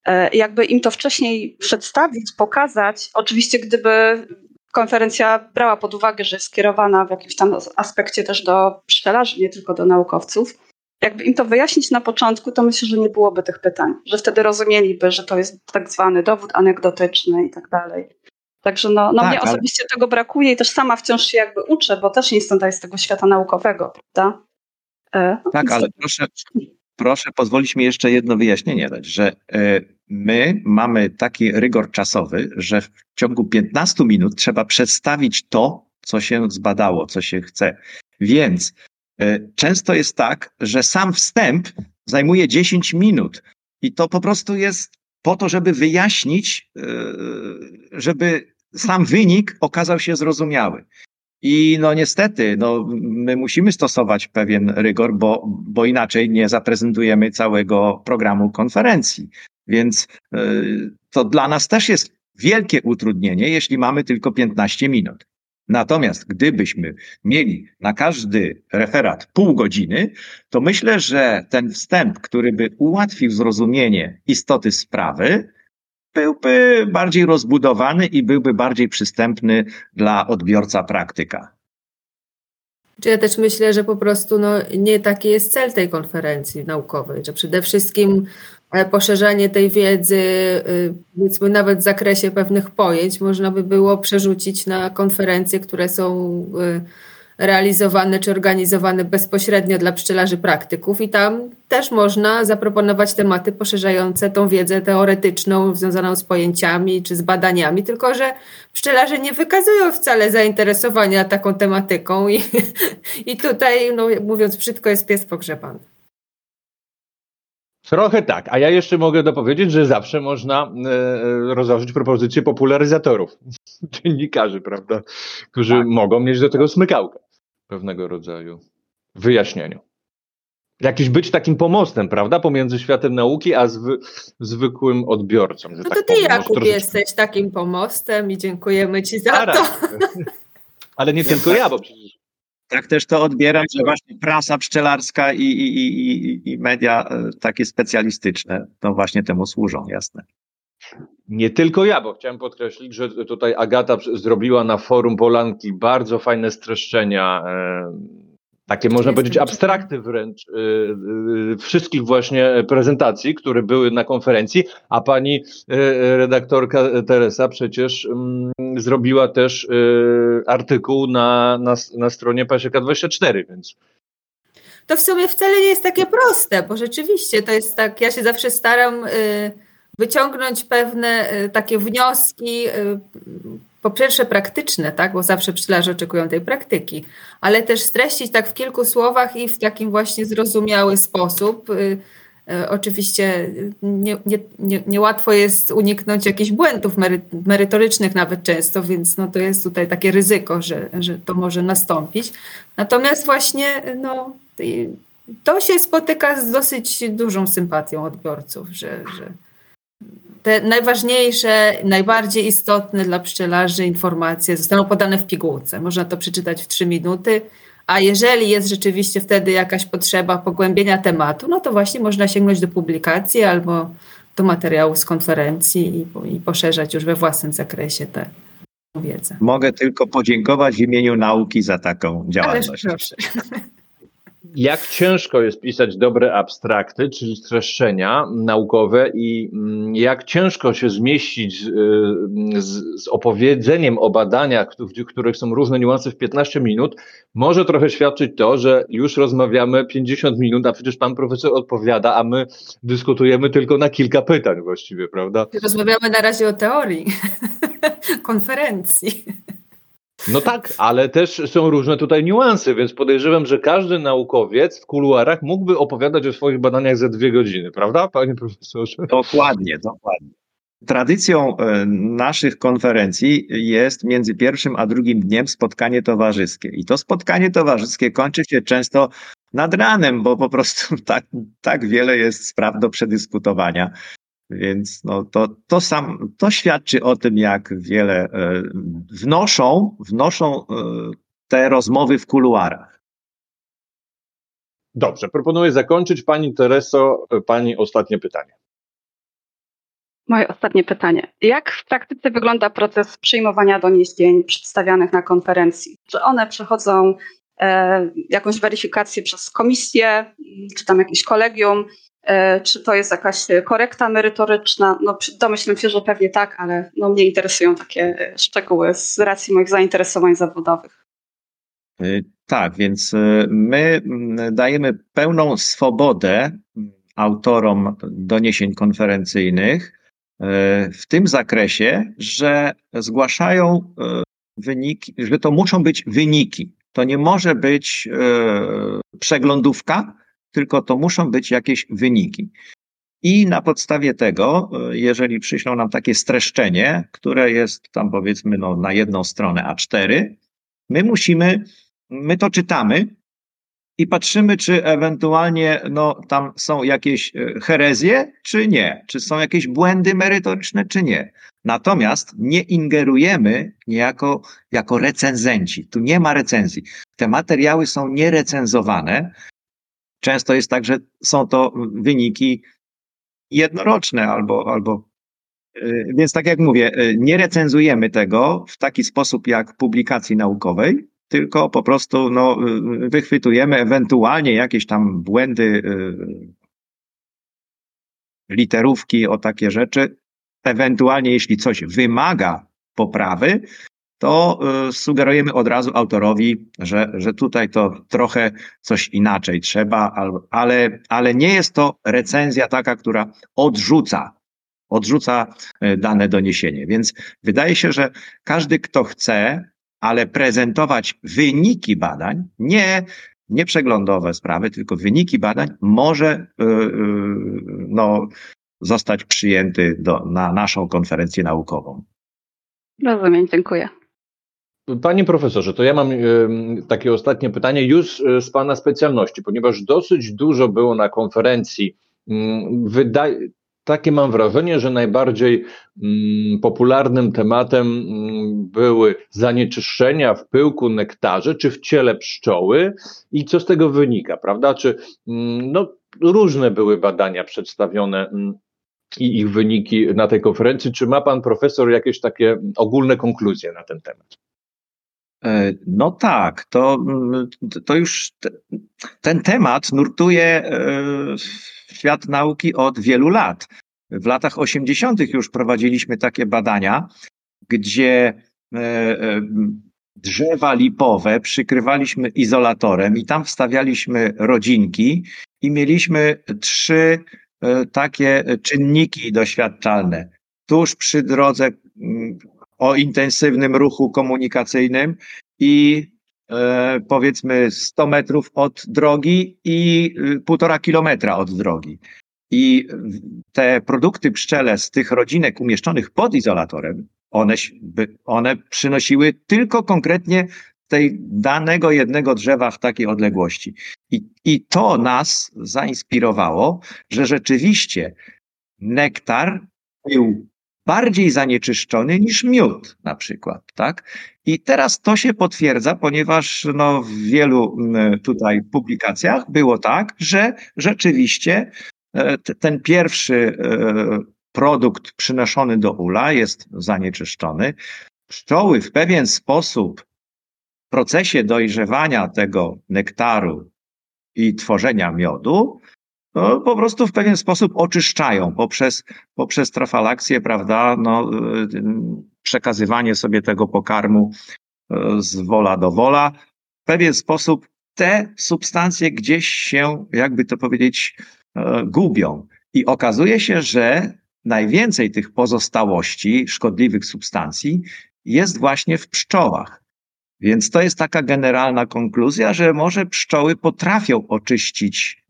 E, jakby im to wcześniej przedstawić, pokazać, oczywiście gdyby konferencja brała pod uwagę, że jest skierowana w jakimś tam aspekcie też do pszczelarzy, nie tylko do naukowców, jakby im to wyjaśnić na początku, to myślę, że nie byłoby tych pytań, że wtedy rozumieliby, że to jest tak zwany dowód anegdotyczny i tak dalej. Także no, no Tak, mnie ale- osobiście tego brakuje i też sama wciąż się jakby uczę, bo też nie jestem tutaj z tego świata naukowego, prawda? E, no Tak, ale to- proszę, proszę pozwolić mi jeszcze jedno wyjaśnienie dać, że e, my mamy taki rygor czasowy, że w ciągu 15 minut trzeba przedstawić to, co się zbadało, co się chce. Więc często jest tak, że sam wstęp zajmuje 10 minut i to po prostu jest po to, żeby wyjaśnić, e, żeby sam wynik okazał się zrozumiały. I no niestety, no, my musimy stosować pewien rygor, bo, bo inaczej nie zaprezentujemy całego programu konferencji. Więc y, to dla nas też jest wielkie utrudnienie, jeśli mamy tylko 15 minut. Natomiast gdybyśmy mieli na każdy referat pół godziny, to myślę, że ten wstęp, który by ułatwił zrozumienie istoty sprawy, byłby bardziej rozbudowany i byłby bardziej przystępny dla odbiorca praktyka. Czy ja też myślę, że po prostu no, nie taki jest cel tej konferencji naukowej, że przede wszystkim poszerzanie tej wiedzy, y, powiedzmy nawet w zakresie pewnych pojęć, można by było przerzucić na konferencje, które są y, realizowane czy organizowane bezpośrednio dla pszczelarzy praktyków i tam też można zaproponować tematy poszerzające tą wiedzę teoretyczną związaną z pojęciami czy z badaniami, tylko że pszczelarze nie wykazują wcale zainteresowania taką tematyką i, i tutaj, no, mówiąc brzydko, jest pies pogrzebany. Trochę tak, a ja jeszcze mogę dopowiedzieć, że zawsze można e, rozważyć propozycje popularyzatorów, dziennikarzy, prawda, którzy Tak. mogą mieć do tego smykałkę pewnego rodzaju wyjaśnieniu. Jakiś być takim pomostem, prawda, pomiędzy światem nauki a zwy, zwykłym odbiorcą. No tak to ty, powiem. Jakub, troszeczkę- jesteś takim pomostem i dziękujemy ci za to. Zaraz. Ale nie tylko ja, bo przecież Tak też to odbieram, że właśnie prasa pszczelarska i, i, i, i- media e, takie specjalistyczne to właśnie temu służą, jasne. Nie tylko ja, bo chciałem podkreślić, że tutaj Agata zrobiła na forum Polanki bardzo fajne streszczenia, e, takie można powiedzieć abstrakty wręcz, e, e, wszystkich właśnie prezentacji, które były na konferencji, a pani e, redaktorka Teresa przecież mm, zrobiła też e, artykuł na, na, na stronie Pasieka24, więc To w sumie wcale nie jest takie proste, bo rzeczywiście to jest tak, ja się zawsze staram y, wyciągnąć pewne y, takie wnioski, y, po pierwsze praktyczne, tak, bo zawsze pszczelarze oczekują tej praktyki, ale też streścić tak w kilku słowach i w takim właśnie zrozumiały sposób. Y, y, Oczywiście nie, nie, nie, niełatwo jest uniknąć jakichś błędów mery, merytorycznych nawet często, więc no to jest tutaj takie ryzyko, że, że to może nastąpić. Natomiast właśnie no, to się spotyka z dosyć dużą sympatią odbiorców, że, że te najważniejsze, najbardziej istotne dla pszczelarzy informacje zostaną podane w pigułce. Można to przeczytać w trzy minuty, a jeżeli jest rzeczywiście wtedy jakaś potrzeba pogłębienia tematu, no to właśnie można sięgnąć do publikacji albo do materiału z konferencji i, i poszerzać już we własnym zakresie tę wiedzę. Mogę tylko podziękować w imieniu nauki za taką Ależ działalność. proszę. jak ciężko jest pisać dobre abstrakty, czyli streszczenia naukowe i mm, jak ciężko się zmieścić y, z, z opowiedzeniem o badaniach, w których są różne niuanse w 15 minut, może trochę świadczyć to, że już rozmawiamy 50 minut, a przecież pan profesor odpowiada, a my dyskutujemy tylko na kilka pytań właściwie, prawda? Rozmawiamy na razie o teorii konferencji. No tak, ale też są różne tutaj niuanse, więc podejrzewam, że każdy naukowiec w kuluarach mógłby opowiadać o swoich badaniach za dwie godziny, prawda, panie profesorze? Dokładnie, dokładnie. Tradycją e, naszych konferencji jest między pierwszym a drugim dniem spotkanie towarzyskie. I to spotkanie towarzyskie kończy się często nad ranem, bo po prostu tak, tak wiele jest spraw do przedyskutowania. Więc no to, to, sam, to świadczy o tym, jak wiele e, wnoszą, wnoszą e, te rozmowy w kuluarach. Dobrze, proponuję zakończyć. Pani Tereso, pani ostatnie pytanie. Moje ostatnie pytanie. Jak w praktyce wygląda proces przyjmowania doniesień przedstawianych na konferencji? Czy one przechodzą jakąś weryfikację przez komisję, czy tam jakieś kolegium, czy to jest jakaś korekta merytoryczna. No, domyślam się, że pewnie tak, ale no, mnie interesują takie szczegóły z racji moich zainteresowań zawodowych. Tak, więc my dajemy pełną swobodę autorom doniesień konferencyjnych e, w tym zakresie, że zgłaszają e, wyniki, że to muszą być wyniki. To nie może być e, przeglądówka, tylko to muszą być jakieś wyniki. I na podstawie tego, jeżeli przyślą nam takie streszczenie, które jest tam powiedzmy no, na jedną stronę A4, my musimy, my to czytamy i patrzymy, czy ewentualnie no, tam są jakieś e, herezje, czy nie, czy są jakieś błędy merytoryczne, czy nie. Natomiast nie ingerujemy niejako jako recenzenci. Tu nie ma recenzji. Te materiały są nierecenzowane. Często jest tak, że są to wyniki jednoroczne albo, albo e, więc tak jak mówię, e, nie recenzujemy tego w taki sposób jak publikacji naukowej, tylko po prostu no, wychwytujemy ewentualnie jakieś tam błędy, y, literówki o takie rzeczy. Ewentualnie, jeśli coś wymaga poprawy, to y, sugerujemy od razu autorowi, że, że tutaj to trochę coś inaczej trzeba, ale, ale nie jest to recenzja taka, która odrzuca, odrzuca y, dane doniesienie. Więc wydaje się, że każdy, kto chce, ale prezentować wyniki badań, nie, nie przeglądowe sprawy, tylko wyniki badań może yy, no, zostać przyjęty do, na naszą konferencję naukową. Rozumiem, dziękuję. Panie profesorze, to ja mam takie ostatnie pytanie już y, z Pana specjalności, ponieważ dosyć dużo było na konferencji. Mm, wydaje, takie mam wrażenie, że najbardziej mm, popularnym tematem mm, były zanieczyszczenia w pyłku nektarze czy w ciele pszczoły i co z tego wynika, prawda? Czy no, różne były badania przedstawione i ich wyniki na tej konferencji. Czy ma pan profesor jakieś takie ogólne konkluzje na ten temat? E, no tak, to, mm, to już ten temat nurtuje e, świat nauki od wielu lat. W latach 80. już prowadziliśmy takie badania, gdzie e, drzewa lipowe przykrywaliśmy izolatorem i tam wstawialiśmy rodzinki i mieliśmy trzy takie czynniki doświadczalne. Tuż przy drodze mm, o intensywnym ruchu komunikacyjnym i e, powiedzmy 100 metrów od drogi i y, półtora kilometra od drogi. I te produkty pszczele z tych rodzinek umieszczonych pod izolatorem, one, one przynosiły tylko konkretnie tej danego jednego drzewa w takiej odległości. I, I to nas zainspirowało, że rzeczywiście nektar był bardziej zanieczyszczony niż miód na przykład, tak? I teraz to się potwierdza, ponieważ no, w wielu tutaj publikacjach było tak, że rzeczywiście e, ten pierwszy e, produkt przynoszony do ula jest zanieczyszczony. Pszczoły w pewien sposób w procesie dojrzewania tego nektaru i tworzenia miodu no, po prostu w pewien sposób oczyszczają poprzez, poprzez trafalakcję, prawda, no, y, przekazywanie sobie tego pokarmu y, z wola do wola. W pewien sposób te substancje gdzieś się, jakby to powiedzieć, y, gubią. I okazuje się, że najwięcej tych pozostałości szkodliwych substancji jest właśnie w pszczołach. Więc to jest taka generalna konkluzja, że może pszczoły potrafią oczyścić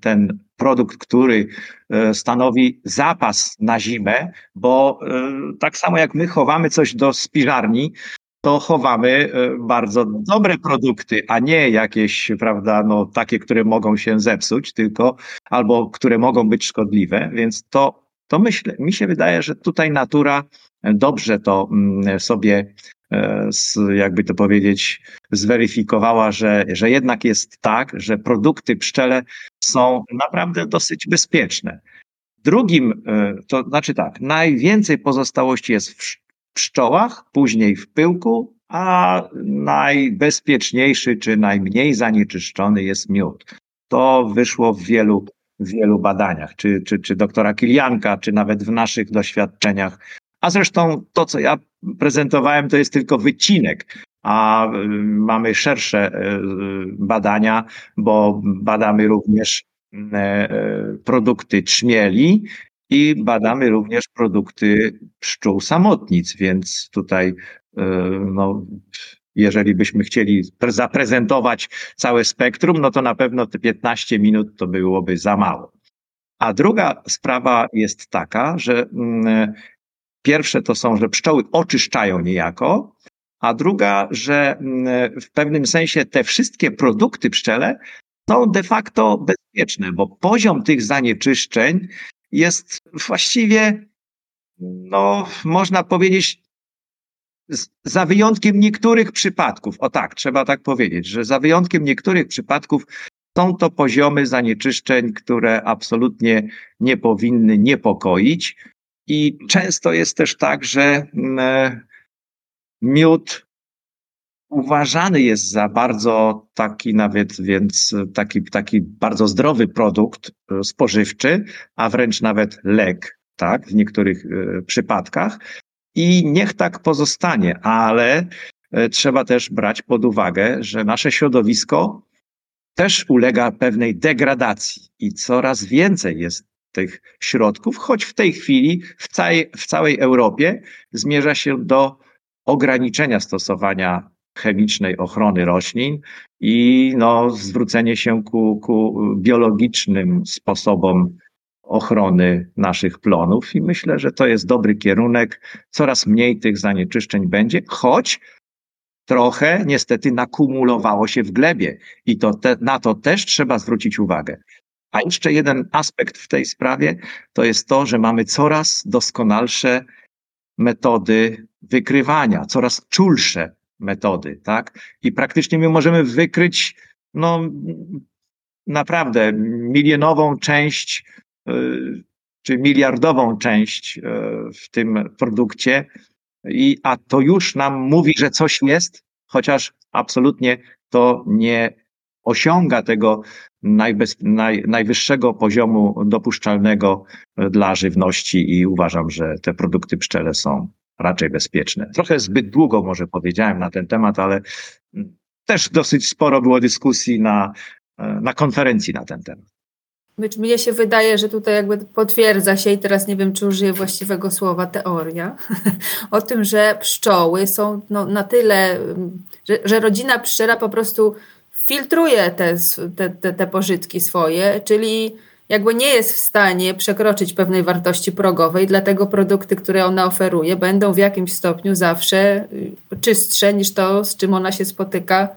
ten produkt, który e, stanowi zapas na zimę, bo e, tak samo jak my chowamy coś do spiżarni, to chowamy e, bardzo dobre produkty, a nie jakieś, prawda, no takie, które mogą się zepsuć, tylko albo które mogą być szkodliwe, więc to, to myślę, mi się wydaje, że tutaj natura dobrze to mm, sobie jakby to powiedzieć, zweryfikowała, że, że jednak jest tak, że produkty pszczele są naprawdę dosyć bezpieczne. Drugim, e, to znaczy tak, najwięcej pozostałości jest w pszczołach, później w pyłku, a najbezpieczniejszy czy najmniej zanieczyszczony jest miód. To wyszło w wielu, w wielu badaniach, czy, czy, czy doktora Kilianka, czy nawet w naszych doświadczeniach. A zresztą to, co ja prezentowałem, to jest tylko wycinek, a y, mamy szersze y, badania, bo badamy również y, produkty trzmieli i badamy również produkty pszczół samotnic, więc tutaj no, jeżeli byśmy chcieli zaprezentować całe spektrum, no to na pewno te 15 minut to byłoby za mało. A druga sprawa jest taka, że mm, pierwsze to są, że pszczoły oczyszczają niejako, a druga, że mm, w pewnym sensie te wszystkie produkty pszczele są de facto bezpieczne, bo poziom tych zanieczyszczeń jest właściwie, no, można powiedzieć, za wyjątkiem niektórych przypadków, o tak, trzeba tak powiedzieć, że za wyjątkiem niektórych przypadków są to poziomy zanieczyszczeń, które absolutnie nie powinny niepokoić. I często jest też tak, że mm, miód uważany jest za bardzo taki nawet, więc taki, taki bardzo zdrowy produkt e, spożywczy, a wręcz nawet lek, tak, w niektórych e, przypadkach. I niech tak pozostanie, ale e, trzeba też brać pod uwagę, że nasze środowisko też ulega pewnej degradacji i coraz więcej jest tych środków, choć w tej chwili w całej, w całej Europie zmierza się do ograniczenia stosowania chemicznej ochrony roślin i no, zwrócenie się ku, ku biologicznym sposobom ochrony naszych plonów i myślę, że to jest dobry kierunek. Coraz mniej tych zanieczyszczeń będzie, choć trochę niestety nakumulowało się w glebie i to te, na to też trzeba zwrócić uwagę. A jeszcze jeden aspekt w tej sprawie to jest to, że mamy coraz doskonalsze metody wykrywania, coraz czulsze metody, tak? I praktycznie my możemy wykryć, no, naprawdę milionową część czy miliardową część y, w tym produkcie, i, a to już nam mówi, że coś jest, chociaż absolutnie to nie osiąga tego najbez, naj, najwyższego poziomu dopuszczalnego dla żywności i uważam, że te produkty pszczele są raczej bezpieczne. Trochę zbyt długo może powiedziałem na ten temat, ale też dosyć sporo było dyskusji na, na konferencji na ten temat. Mnie się wydaje, że tutaj jakby potwierdza się, i teraz nie wiem, czy użyję właściwego słowa, teoria, o tym, że pszczoły są no, na tyle, że, że rodzina pszczela po prostu filtruje te, te, te, pożytki swoje, czyli jakby nie jest w stanie przekroczyć pewnej wartości progowej, dlatego produkty, które ona oferuje, będą w jakimś stopniu zawsze y, czystsze niż to, z czym ona się spotyka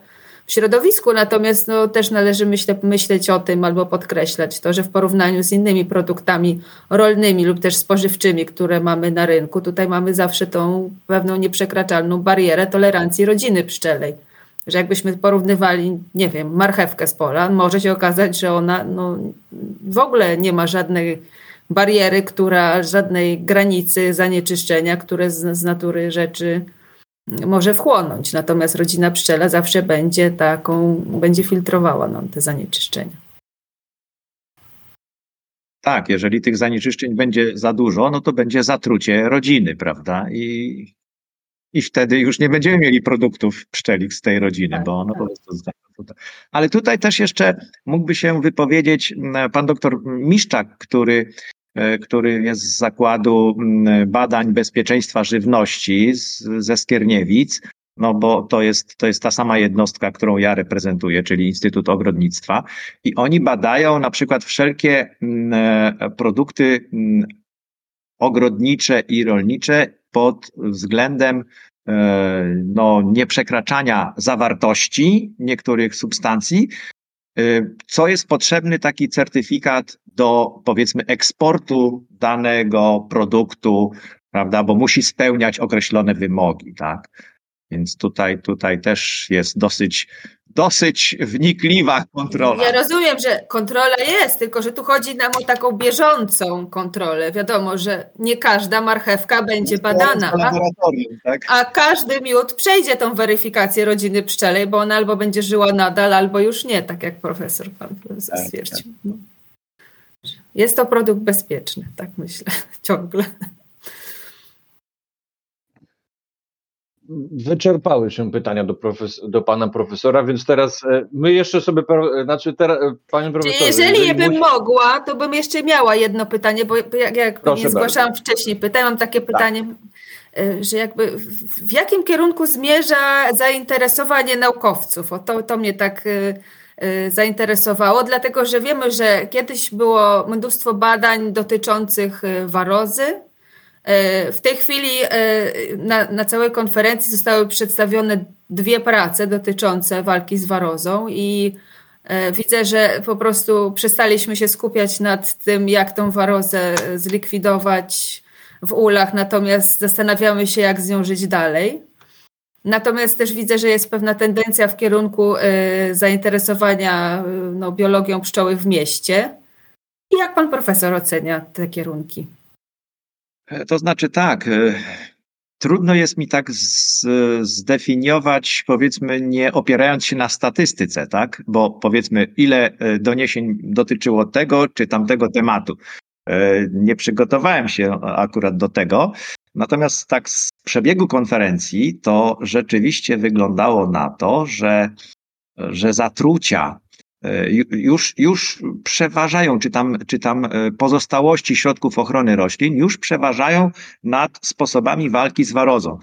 w środowisku. Natomiast no, też należy myśleć o tym albo podkreślać to, że w porównaniu z innymi produktami rolnymi lub też spożywczymi, które mamy na rynku, tutaj mamy zawsze tą pewną nieprzekraczalną barierę tolerancji rodziny pszczelej że jakbyśmy porównywali, nie wiem, marchewkę z pola, może się okazać, że ona no, w ogóle nie ma żadnej bariery, która, żadnej granicy zanieczyszczenia, które z, z natury rzeczy może wchłonąć. Natomiast rodzina pszczela zawsze będzie taką, będzie filtrowała nam te zanieczyszczenia. Tak, jeżeli tych zanieczyszczeń będzie za dużo, no to będzie zatrucie rodziny, prawda? I i wtedy już nie będziemy mieli produktów pszczelik z tej rodziny, tak, bo ono tak. po prostu Ale tutaj też jeszcze mógłby się wypowiedzieć pan doktor Miszczak, który, który jest z Zakładu Badań Bezpieczeństwa Żywności z, ze Skierniewic, no bo to jest, to jest ta sama jednostka, którą ja reprezentuję, czyli Instytut Ogrodnictwa. I oni badają na przykład wszelkie e, produkty ogrodnicze i rolnicze pod względem e, no, nieprzekraczania zawartości niektórych substancji, e, co jest potrzebny taki certyfikat do powiedzmy eksportu danego produktu, prawda, bo musi spełniać określone wymogi, tak. Więc tutaj, tutaj też jest dosyć, dosyć wnikliwa kontrola. Ja rozumiem, że kontrola jest, tylko że tu chodzi nam o taką bieżącą kontrolę. Wiadomo, że nie każda marchewka będzie badana, a, tak? a każdy miód przejdzie tą weryfikację rodziny pszczelej, bo ona albo będzie żyła nadal, albo już nie, tak jak profesor pan profesor Tak, stwierdził. No. Jest to produkt bezpieczny, tak myślę, ciągle. Wyczerpały się pytania do, profes- do pana profesora, więc teraz e, my jeszcze sobie, pro- znaczy teraz, e, panie profesorze. Jeżeli bym musi- mogła, to bym jeszcze miała jedno pytanie, bo jak, jak nie zgłaszałam wcześniej pytań, mam takie pytanie, y, że jakby w, jakim kierunku zmierza zainteresowanie naukowców? O to, to mnie tak zainteresowało, dlatego że wiemy, że kiedyś było mnóstwo badań dotyczących warozy. Y, W tej chwili y, na, na całej konferencji zostały przedstawione dwie prace dotyczące walki z warozą i E, Widzę, że po prostu przestaliśmy się skupiać nad tym, jak tą warozę zlikwidować w ulach, natomiast zastanawiamy się, jak z nią żyć dalej. Natomiast też widzę, że jest pewna tendencja w kierunku e, zainteresowania e, no, biologią pszczoły w mieście. I jak pan profesor ocenia te kierunki? E, To znaczy tak, e, trudno jest mi tak z, zdefiniować, powiedzmy, nie opierając się na statystyce, tak? Bo powiedzmy, ile e, doniesień dotyczyło tego czy tamtego tematu. Nie przygotowałem się akurat do tego. Natomiast tak z przebiegu konferencji to rzeczywiście wyglądało na to, że, że zatrucia już, już przeważają, czy tam, czy tam e, pozostałości środków ochrony roślin już przeważają nad sposobami walki z warozą.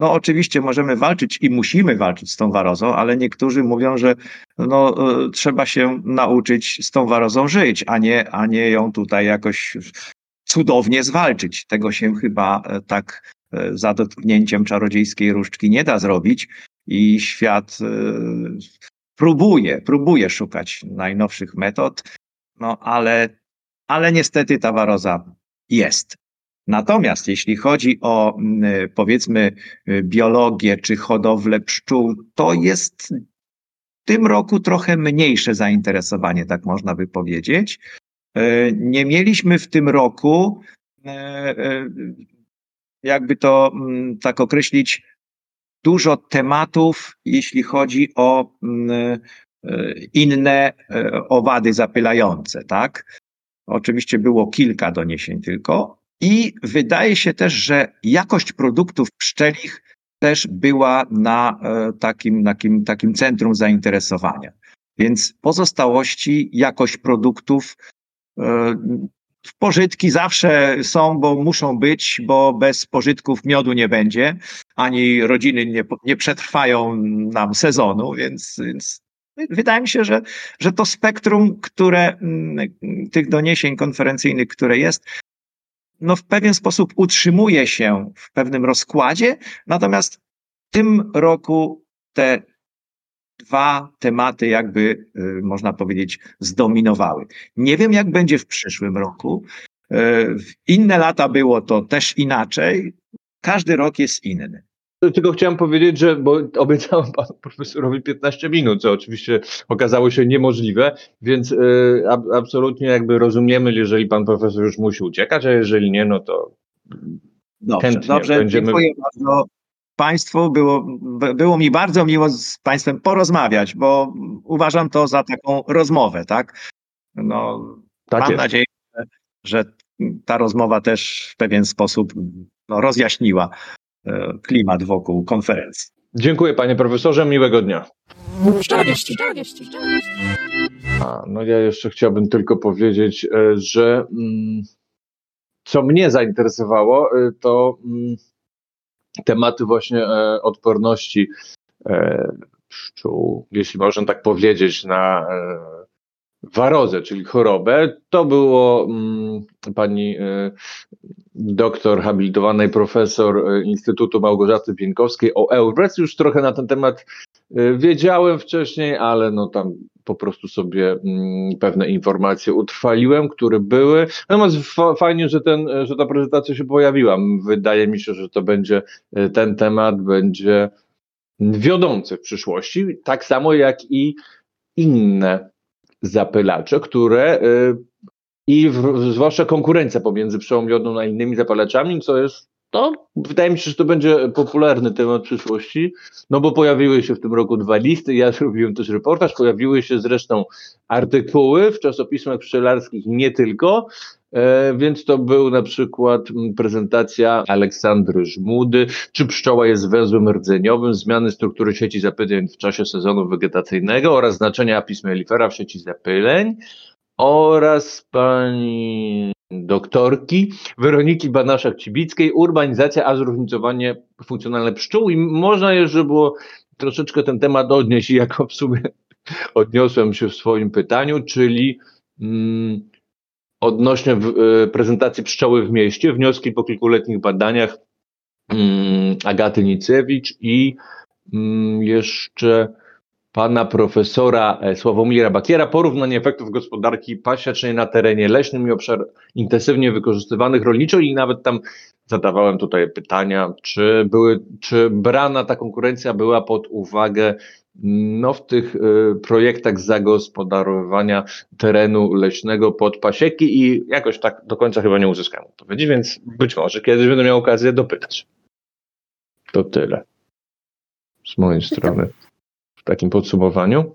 No oczywiście możemy walczyć i musimy walczyć z tą warozą, ale niektórzy mówią, że no, e, trzeba się nauczyć z tą warozą żyć, a nie, a nie ją tutaj jakoś cudownie zwalczyć. Tego się chyba e, tak e, za dotknięciem czarodziejskiej różdżki nie da zrobić i świat e, próbuje, próbuje szukać najnowszych metod, no ale, ale niestety ta waroza jest. Natomiast jeśli chodzi o mm, powiedzmy y, biologię czy hodowlę pszczół, to jest w tym roku trochę mniejsze zainteresowanie, tak można by powiedzieć. E, Nie mieliśmy w tym roku, e, e, jakby to mm, tak określić, dużo tematów, jeśli chodzi o mm, e, inne e, owady zapylające, tak? Oczywiście było kilka doniesień tylko. I wydaje się też, że jakość produktów pszczelich też była na e, takim, takim, takim centrum zainteresowania. Więc pozostałości, jakość produktów, pożytki zawsze są, bo muszą być, bo bez pożytków miodu nie będzie, ani rodziny nie, nie przetrwają nam sezonu, więc, więc wydaje mi się, że, że to spektrum, które mm, tych doniesień konferencyjnych, które jest, no w pewien sposób utrzymuje się w pewnym rozkładzie, natomiast w tym roku te dwa tematy jakby, y, można powiedzieć, zdominowały. Nie wiem, jak będzie w przyszłym roku. Y, inne lata było to też inaczej. Każdy rok jest inny. Tylko chciałem powiedzieć, że bo obiecałem panu profesorowi 15 minut, co oczywiście okazało się niemożliwe, więc y, ab, absolutnie jakby rozumiemy, jeżeli pan profesor już musi uciekać, a jeżeli nie, no to Dobrze, Chętnie dobrze będziemy- dziękuję bardzo Państwu. Było, było mi bardzo miło z Państwem porozmawiać, bo uważam to za taką rozmowę, tak? No, tak Mam jest. nadzieję, że, ta rozmowa też w pewien sposób no, rozjaśniła e, klimat wokół konferencji. Dziękuję panie profesorze, miłego dnia. A, no ja jeszcze chciałbym tylko powiedzieć, e, że mm, co mnie zainteresowało, e, to mm, tematy właśnie e, odporności e, pszczół, jeśli można tak powiedzieć, na e, warozę, czyli chorobę. To było mm, pani doktor habilitowanej profesor Instytutu Małgorzaty Pienkowskiej o EURES. Już trochę na ten temat wiedziałem wcześniej, ale no tam po prostu sobie mm, pewne informacje utrwaliłem, które były. Natomiast fa- fajnie, że, ten, że ta prezentacja się pojawiła. Wydaje mi się, że to będzie e, ten temat będzie wiodące w przyszłości, tak samo jak i inne zapylacze, które y, i w, zwłaszcza konkurencja pomiędzy pszczołą miodną a innymi zapalaczami, co jest to wydaje mi się, że to będzie popularny temat przyszłości, no bo pojawiły się w tym roku dwa listy, ja zrobiłem też reportaż, pojawiły się zresztą artykuły w czasopismach pszczelarskich, nie tylko, e, więc to był na przykład prezentacja Aleksandry Żmudy, czy pszczoła jest węzłem rdzeniowym, zmiany struktury sieci zapyleń w czasie sezonu wegetacyjnego oraz znaczenia apis mellifera w sieci zapyleń oraz pani doktorki Weroniki Banaszak-Cibickiej, urbanizacja, a zróżnicowanie funkcjonalne pszczół. I można jeszcze było troszeczkę ten temat odnieść i jako w sumie odniosłem się w swoim pytaniu, czyli mm, odnośnie w, y, prezentacji pszczoły w mieście, wnioski po kilkuletnich badaniach mm, Agaty Nicewicz i mm, jeszcze pana profesora e, Sławomira Bakiera. Porównanie efektów gospodarki pasiecznej na terenie leśnym i obszar intensywnie wykorzystywanych rolniczo. I nawet tam zadawałem tutaj pytania, czy były, czy brana ta konkurencja była pod uwagę no, w tych y, projektach zagospodarowania terenu leśnego pod pasieki. I jakoś tak do końca chyba nie uzyskałem odpowiedzi, więc być może kiedyś będę miał okazję dopytać. To tyle z mojej strony takim podsumowaniu?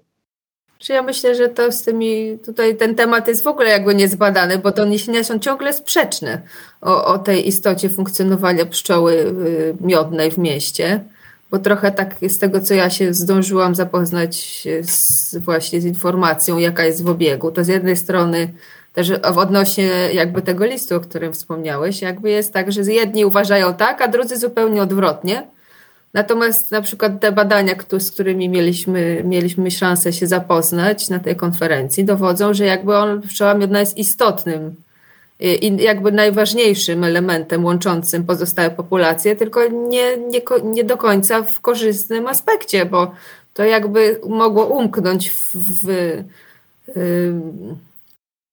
Czy ja myślę, że to z tymi, tutaj ten temat jest w ogóle jakby niezbadany, bo doniesienia są ciągle sprzeczne o, o tej istocie funkcjonowania pszczoły y, miodnej w mieście, bo trochę tak z tego, co ja się zdążyłam zapoznać z, właśnie z informacją, jaka jest w obiegu, to z jednej strony też odnośnie jakby tego listu, o którym wspomniałeś, jakby jest tak, że jedni uważają tak, a drudzy zupełnie odwrotnie. Natomiast na przykład te badania, z którymi mieliśmy, mieliśmy szansę się zapoznać na tej konferencji, dowodzą, że jakby on, pszczoła miodna jest istotnym i jakby najważniejszym elementem łączącym pozostałe populacje, tylko nie, nie, nie do końca w korzystnym aspekcie, bo to jakby mogło umknąć w, w, w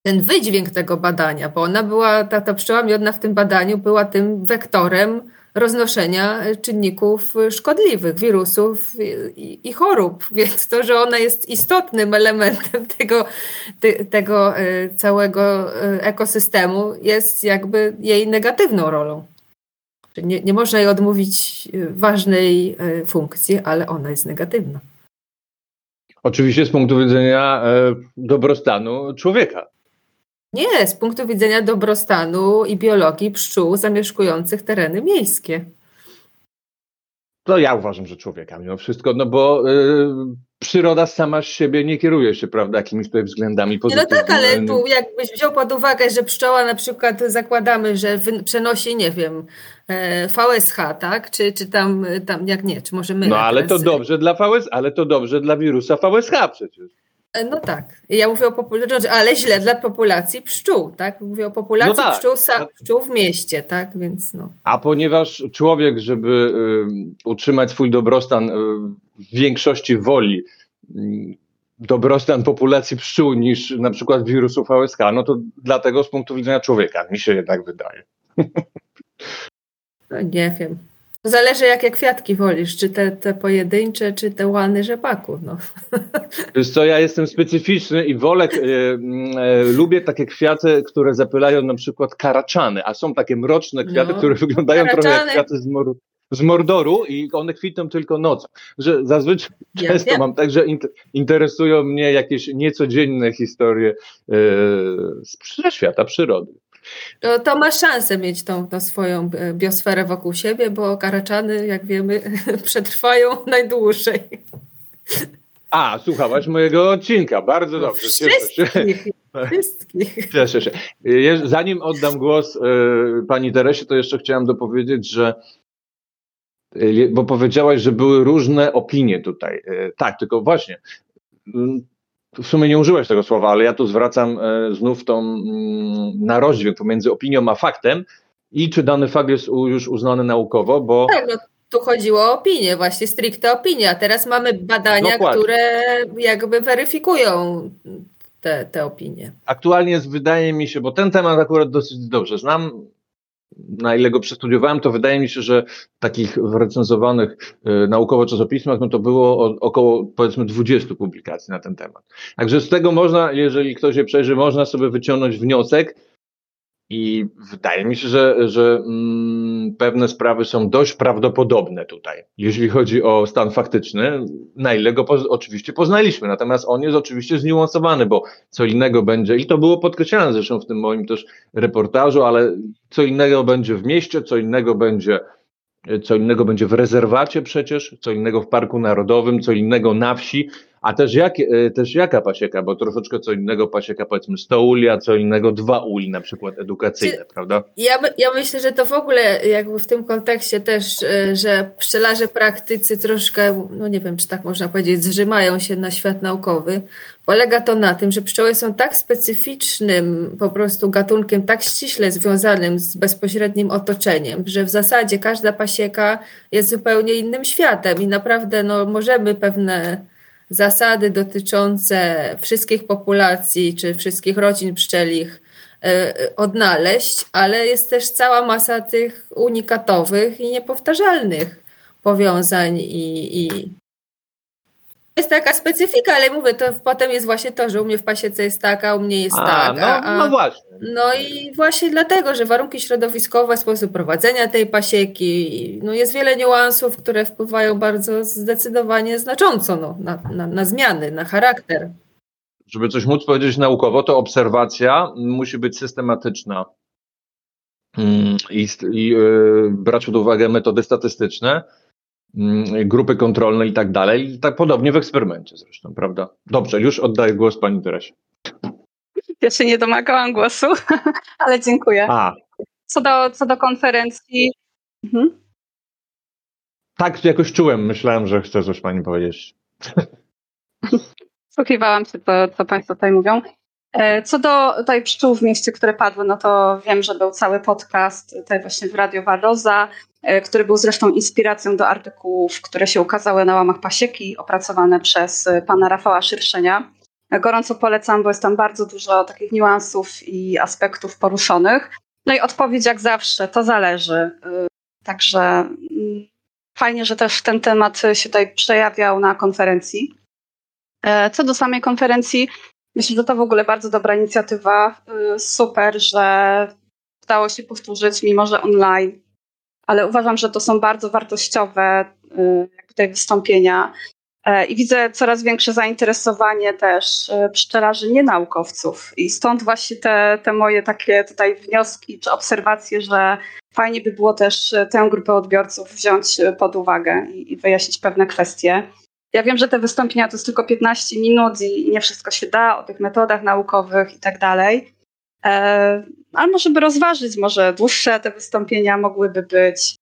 ten wydźwięk tego badania, bo ona była, ta, ta pszczoła miodna w tym badaniu była tym wektorem roznoszenia czynników szkodliwych, wirusów i, i, chorób. Więc to, że ona jest istotnym elementem tego, te, tego e, całego e, ekosystemu, jest jakby jej negatywną rolą. Nie, nie można jej odmówić e, ważnej funkcji, ale ona jest negatywna. Oczywiście z punktu widzenia dobrostanu człowieka. Nie, z punktu widzenia dobrostanu i biologii pszczół zamieszkujących tereny miejskie. To ja uważam, że człowieka mimo wszystko, no bo yy, przyroda sama z siebie nie kieruje się, prawda, jakimiś tutaj względami pozytywnymi. No tak, ale tu jakbyś wziął pod uwagę, że pszczoła na przykład zakładamy, że przenosi, nie wiem, e, VSH, tak? Czy, czy tam, tam, jak nie, czy może my. No ale to dobrze dla VSH, ale to dobrze dla wirusa VSH przecież. E, no tak. Ja mówię o populacji, ale źle dla populacji pszczół, tak? Mówię o populacji no tak. pszczół, pszczół w mieście, tak? Więc no. A ponieważ człowiek, żeby y, utrzymać swój dobrostan y, w większości woli y, dobrostan populacji pszczół niż na przykład wirusów ASK, no to dlatego z punktu widzenia człowieka mi się jednak wydaje. No nie wiem. Zależy jakie kwiatki wolisz, czy te, te pojedyncze, czy te łany rzepaku. No. Wiesz co, ja jestem specyficzny i wolę, e, e, lubię takie kwiaty, które zapylają na przykład karaczany, a są takie mroczne kwiaty, no, które wyglądają karaczany. trochę jak kwiaty z, mor z Mordoru i one kwitną tylko nocą. Że zazwyczaj ja często wiem. mam tak, że interesują mnie jakieś niecodzienne historie e, ze świata przyrody. To, to ma szansę mieć tą, tą swoją e, biosferę wokół siebie, bo karaczany, jak wiemy, przetrwają najdłużej. A, słuchałaś mojego odcinka. Bardzo no, dobrze. Wszystkich. Cieszę się. Wszystkich. Cieszę się. Zanim oddam głos y, pani Teresie, to jeszcze chciałem dopowiedzieć, że y, bo powiedziałaś, że były różne opinie tutaj. Tak, tylko właśnie w sumie nie użyłeś tego słowa, ale ja tu zwracam e, znów tą mm, na rozdźwięk pomiędzy opinią a faktem i czy dany fakt jest już uznany naukowo, bo... Tak, no tu chodziło o opinię, właśnie stricte opinię, a teraz mamy badania, Dokładnie. które jakby weryfikują te, te opinie. Aktualnie jest, wydaje mi się, bo ten temat akurat dosyć dobrze znam, na ile go przestudiowałem, to wydaje mi się, że takich recenzowanych y, naukowo czasopismach, no to było około powiedzmy 20 publikacji na ten temat. Także z tego można, jeżeli ktoś je przejrzy, można sobie wyciągnąć wniosek, i wydaje mi się, że, że mm, pewne sprawy są dość prawdopodobne tutaj, jeśli chodzi o stan faktyczny, na ile go oczywiście poznaliśmy. Natomiast on jest oczywiście zniuansowany, bo co innego będzie, i to było podkreślane zresztą w tym moim też reportażu, ale co innego będzie w mieście, co innego będzie co innego będzie w rezerwacie przecież, co innego w Parku Narodowym, co innego na wsi, a też, jak, e, też jaka pasieka, bo troszeczkę co innego pasieka powiedzmy 100 uli, a co innego dwa uli, na przykład edukacyjne, Czy, prawda? Ja, ja myślę, że to w ogóle jakby w tym kontekście też, e, że pszczelarze praktycy troszkę, no nie wiem, czy tak można powiedzieć, zrzymają się na świat naukowy. Polega to na tym, że pszczoły są tak specyficznym po prostu gatunkiem, tak ściśle związanym z bezpośrednim otoczeniem, że w zasadzie każda pasieka jest zupełnie innym światem i naprawdę no, możemy pewne zasady dotyczące wszystkich populacji czy wszystkich rodzin pszczelich e, odnaleźć, ale jest też cała masa tych unikatowych i niepowtarzalnych powiązań i, i jest taka specyfika, ale mówię, to potem jest właśnie to, że u mnie w pasiece jest taka, u mnie jest a, tak. No, no właśnie. No i właśnie dlatego, że warunki środowiskowe, sposób prowadzenia tej pasieki, no jest wiele niuansów, które wpływają bardzo zdecydowanie znacząco no, na, na, na zmiany, na charakter. Żeby coś móc powiedzieć naukowo, to obserwacja musi być systematyczna mm, i, i yy, brać pod uwagę metody statystyczne, grupy kontrolne i tak dalej. I tak podobnie w eksperymencie zresztą, prawda? Dobrze, już oddaję głos pani Teresie. Ja się nie domagałam głosu, ale dziękuję. A. Co do, co do konferencji. Mhm. Tak, jakoś czułem. Myślałem, że chce coś pani powiedzieć. Słuchiwałam się, to, co państwo tutaj mówią. E, co do tutaj pszczół w mieście, które padły, no to wiem, że był cały podcast tutaj właśnie w Radio Waroza, e, który był zresztą inspiracją do artykułów, które się ukazały na łamach pasieki, opracowane przez pana Rafała Szyrszenia. E, gorąco polecam, bo jest tam bardzo dużo takich niuansów i aspektów poruszonych. No i odpowiedź jak zawsze, to zależy. Także mm, fajnie, że też ten temat się tutaj przejawiał na konferencji. Co do samej konferencji, Myślę, że to w ogóle bardzo dobra inicjatywa. Super, że udało się powtórzyć, mimo że online. Ale uważam, że to są bardzo wartościowe y, te wystąpienia. E, I widzę coraz większe zainteresowanie też y, pszczelarzy nienaukowców. I stąd właśnie te, te moje takie tutaj wnioski czy obserwacje, że fajnie by było też tę grupę odbiorców wziąć pod uwagę i, i wyjaśnić pewne kwestie. Ja wiem, że te wystąpienia to jest tylko 15 minut i nie wszystko się da o tych metodach naukowych i tak dalej. E, ale może by rozważyć, może dłuższe te wystąpienia mogłyby być,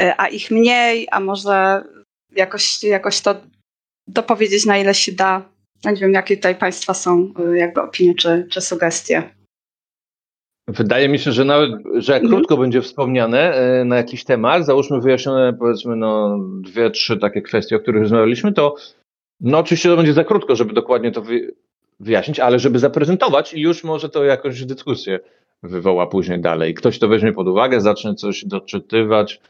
e, a ich mniej, a może jakoś, jakoś to dopowiedzieć na ile się da. Ja nie wiem, jakie tutaj Państwa są e, jakby opinie czy, czy sugestie. Wydaje mi się, że nawet, że jak mhm. krótko będzie wspomniane e, na jakiś temat, załóżmy wyjaśnione powiedzmy no dwie, trzy takie kwestie, o których rozmawialiśmy, to no oczywiście to będzie za krótko, żeby dokładnie to wyjaśnić, ale żeby zaprezentować i już może to jakąś dyskusję wywoła później dalej. Ktoś to weźmie pod uwagę, zacznie coś doczytywać,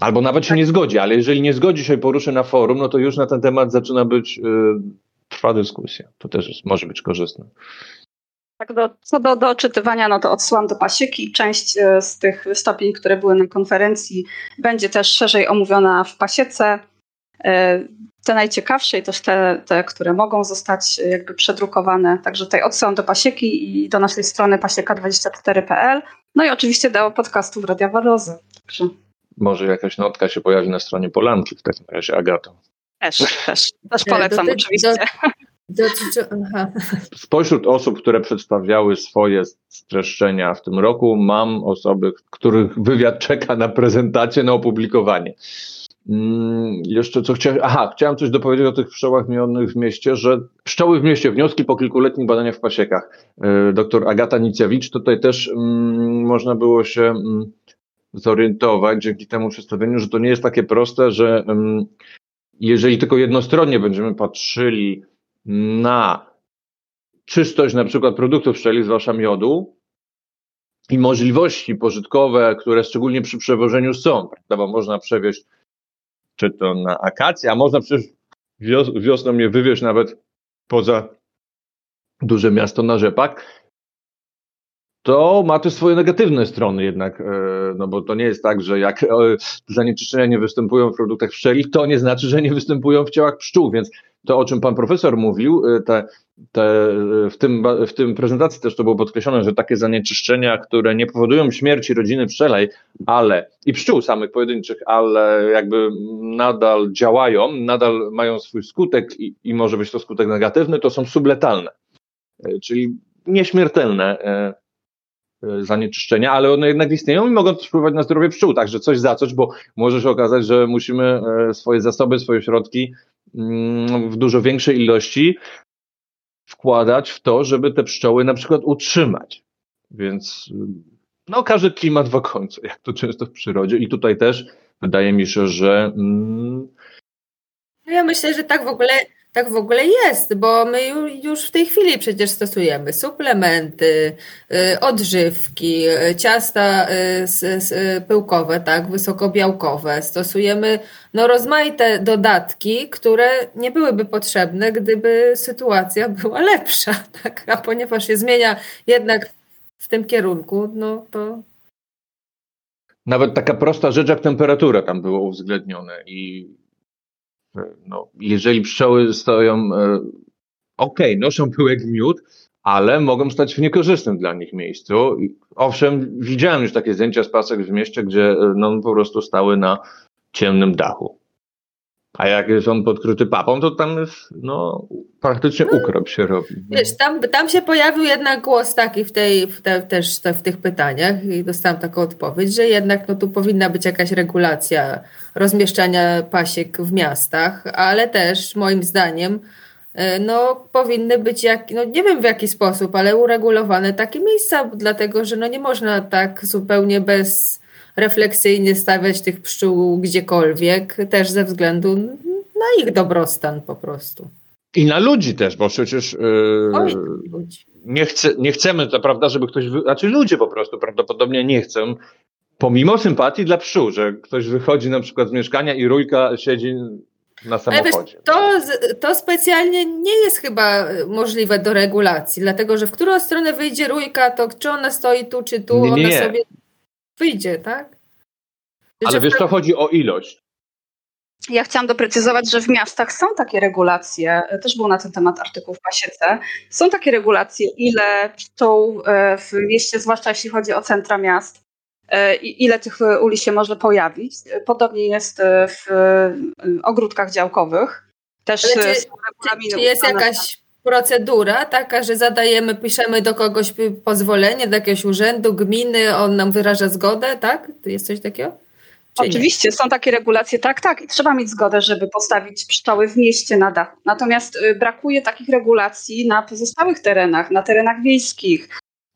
albo nawet się nie zgodzi, ale jeżeli nie zgodzi się i poruszy na forum, no to już na ten temat zaczyna być, yy, trwa dyskusja. To też jest, może być korzystne. Tak, do, co do, do odczytywania, no to odsyłam do pasieki. Część e, z tych wystąpień, które były na konferencji, będzie też szerzej omówiona w pasiece. E, te najciekawsze i też te, te, które mogą zostać e, jakby przedrukowane. Także tutaj odsyłam do pasieki i do naszej strony pasieka24.pl. No i oczywiście do podcastów Radia Warozy. Także... Może jakaś notka się pojawi na stronie Polanki w takim razie, Agato. Też, też, też polecam do, oczywiście. Do, Spośród osób, które przedstawiały swoje streszczenia w tym roku, mam osoby, których wywiad czeka na prezentację, na opublikowanie. Hmm, jeszcze co chciałem. Aha, chciałem coś dopowiedzieć o tych pszczołach mionych w mieście, że pszczoły w mieście, wnioski po kilkuletnich badaniach w pasiekach. E, doktor Agata Nicjawicz, tutaj też mm, można było się mm, zorientować dzięki temu przedstawieniu, że to nie jest takie proste, że mm, jeżeli tylko jednostronnie będziemy patrzyli na czystość na przykład produktów pszczeli, zwłaszcza miodu, i możliwości pożytkowe, które szczególnie przy przewożeniu są, prawda, bo można przewieźć czy to na akacje, a można przecież wios wiosną je wywieźć nawet poza duże miasto na rzepak, to ma też swoje negatywne strony jednak, e, no bo to nie jest tak, że jak e, zanieczyszczenia nie występują w produktach pszczelich, to nie znaczy, że nie występują w ciałach pszczół, więc to, o czym pan profesor mówił, e, te, te, w, tym, w tym prezentacji też to było podkreślone, że takie zanieczyszczenia, które nie powodują śmierci rodziny pszczelej, ale i pszczół samych pojedynczych, ale jakby nadal działają, nadal mają swój skutek i, i może być to skutek negatywny, to są subletalne, czyli nieśmiertelne zanieczyszczenia, ale one jednak istnieją i mogą wpływać na zdrowie pszczół, także coś za coś, bo może się okazać, że musimy e, swoje zasoby, swoje środki mm, w dużo większej ilości wkładać w to, żeby te pszczoły na przykład utrzymać. Więc no, każdy klimat w końcu, jak to często w przyrodzie. I tutaj też wydaje mi się, że. Mm... Ja myślę, że tak w ogóle tak w ogóle jest, bo my już w tej chwili przecież stosujemy suplementy, y, odżywki, y, ciasta y, pyłkowe, tak, wysokobiałkowe. Stosujemy no, rozmaite dodatki, które nie byłyby potrzebne, gdyby sytuacja była lepsza. Tak? A ponieważ się zmienia jednak w tym kierunku, no to. Nawet taka prosta rzecz jak temperatura tam było uwzględnione i no, jeżeli pszczoły stoją, e, ok, noszą pyłek miód, ale mogą stać w niekorzystnym dla nich miejscu. Owszem, widziałem już takie zdjęcia z pasek w mieście, gdzie e, no, po prostu stały na ciemnym dachu. A jak jest on podkryty papą, to tam jest, no, praktycznie no, ukrop się robi. Wiesz, tam, tam się pojawił jednak głos taki w tej, w te, też te, w tych pytaniach i dostałam taką odpowiedź, że jednak no, tu powinna być jakaś regulacja rozmieszczania pasiek w miastach, ale też moim zdaniem e, no, powinny być, jak, no, nie wiem w jaki sposób, ale uregulowane takie miejsca, dlatego że no, nie można tak zupełnie bez refleksyjnie stawiać tych pszczół gdziekolwiek, też ze względu na ich dobrostan po prostu. I na ludzi też, bo przecież yy, nie, chce, nie chcemy, to prawda, żeby ktoś, wy... znaczy ludzie po prostu prawdopodobnie nie chcą, pomimo sympatii dla pszczół, że ktoś wychodzi na przykład z mieszkania i rójka siedzi na samochodzie. Wiesz, to, to specjalnie nie jest chyba możliwe do regulacji, dlatego że w którą stronę wyjdzie rójka, to czy ona stoi tu, czy tu, nie, nie. ona sobie wyjdzie, tak? Ale wiesz, to chodzi o ilość. Ja chciałam doprecyzować, że w miastach są takie regulacje, też był na ten temat artykuł w Pasiece, są takie regulacje, ile pszczół e, w mieście, zwłaszcza jeśli chodzi o centra miast, e, ile tych uli się może pojawić. Podobnie jest e, w ogródkach działkowych. Też czy, czy jest jakaś procedura taka, że zadajemy, piszemy do kogoś pozwolenie, do jakiegoś urzędu, gminy, on nam wyraża zgodę, tak? Jest coś takiego? Czy Oczywiście nie? są takie regulacje, tak, tak, i trzeba mieć zgodę, żeby postawić pszczoły w mieście na dachu. Natomiast y, brakuje takich regulacji na pozostałych terenach, na terenach wiejskich.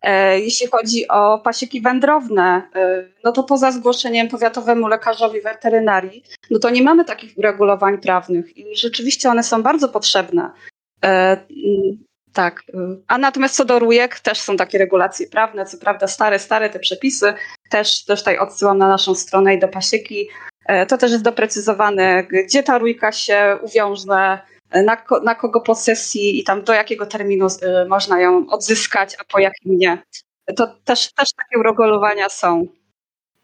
E, jeśli chodzi o pasieki wędrowne, y, no to poza zgłoszeniem powiatowemu lekarzowi weterynarii, no to nie mamy takich uregulowań prawnych i rzeczywiście one są bardzo potrzebne. E, tak. A natomiast co do rujek, też są takie regulacje prawne, co prawda stare, stare te przepisy. Też, też tutaj odsyłam na naszą stronę i do pasieki. E, to też jest doprecyzowane, gdzie ta rójka się uwiąże, na, na kogo posesji i tam do jakiego terminu można ją odzyskać, a po jakim nie. To też, też takie uregulowania są.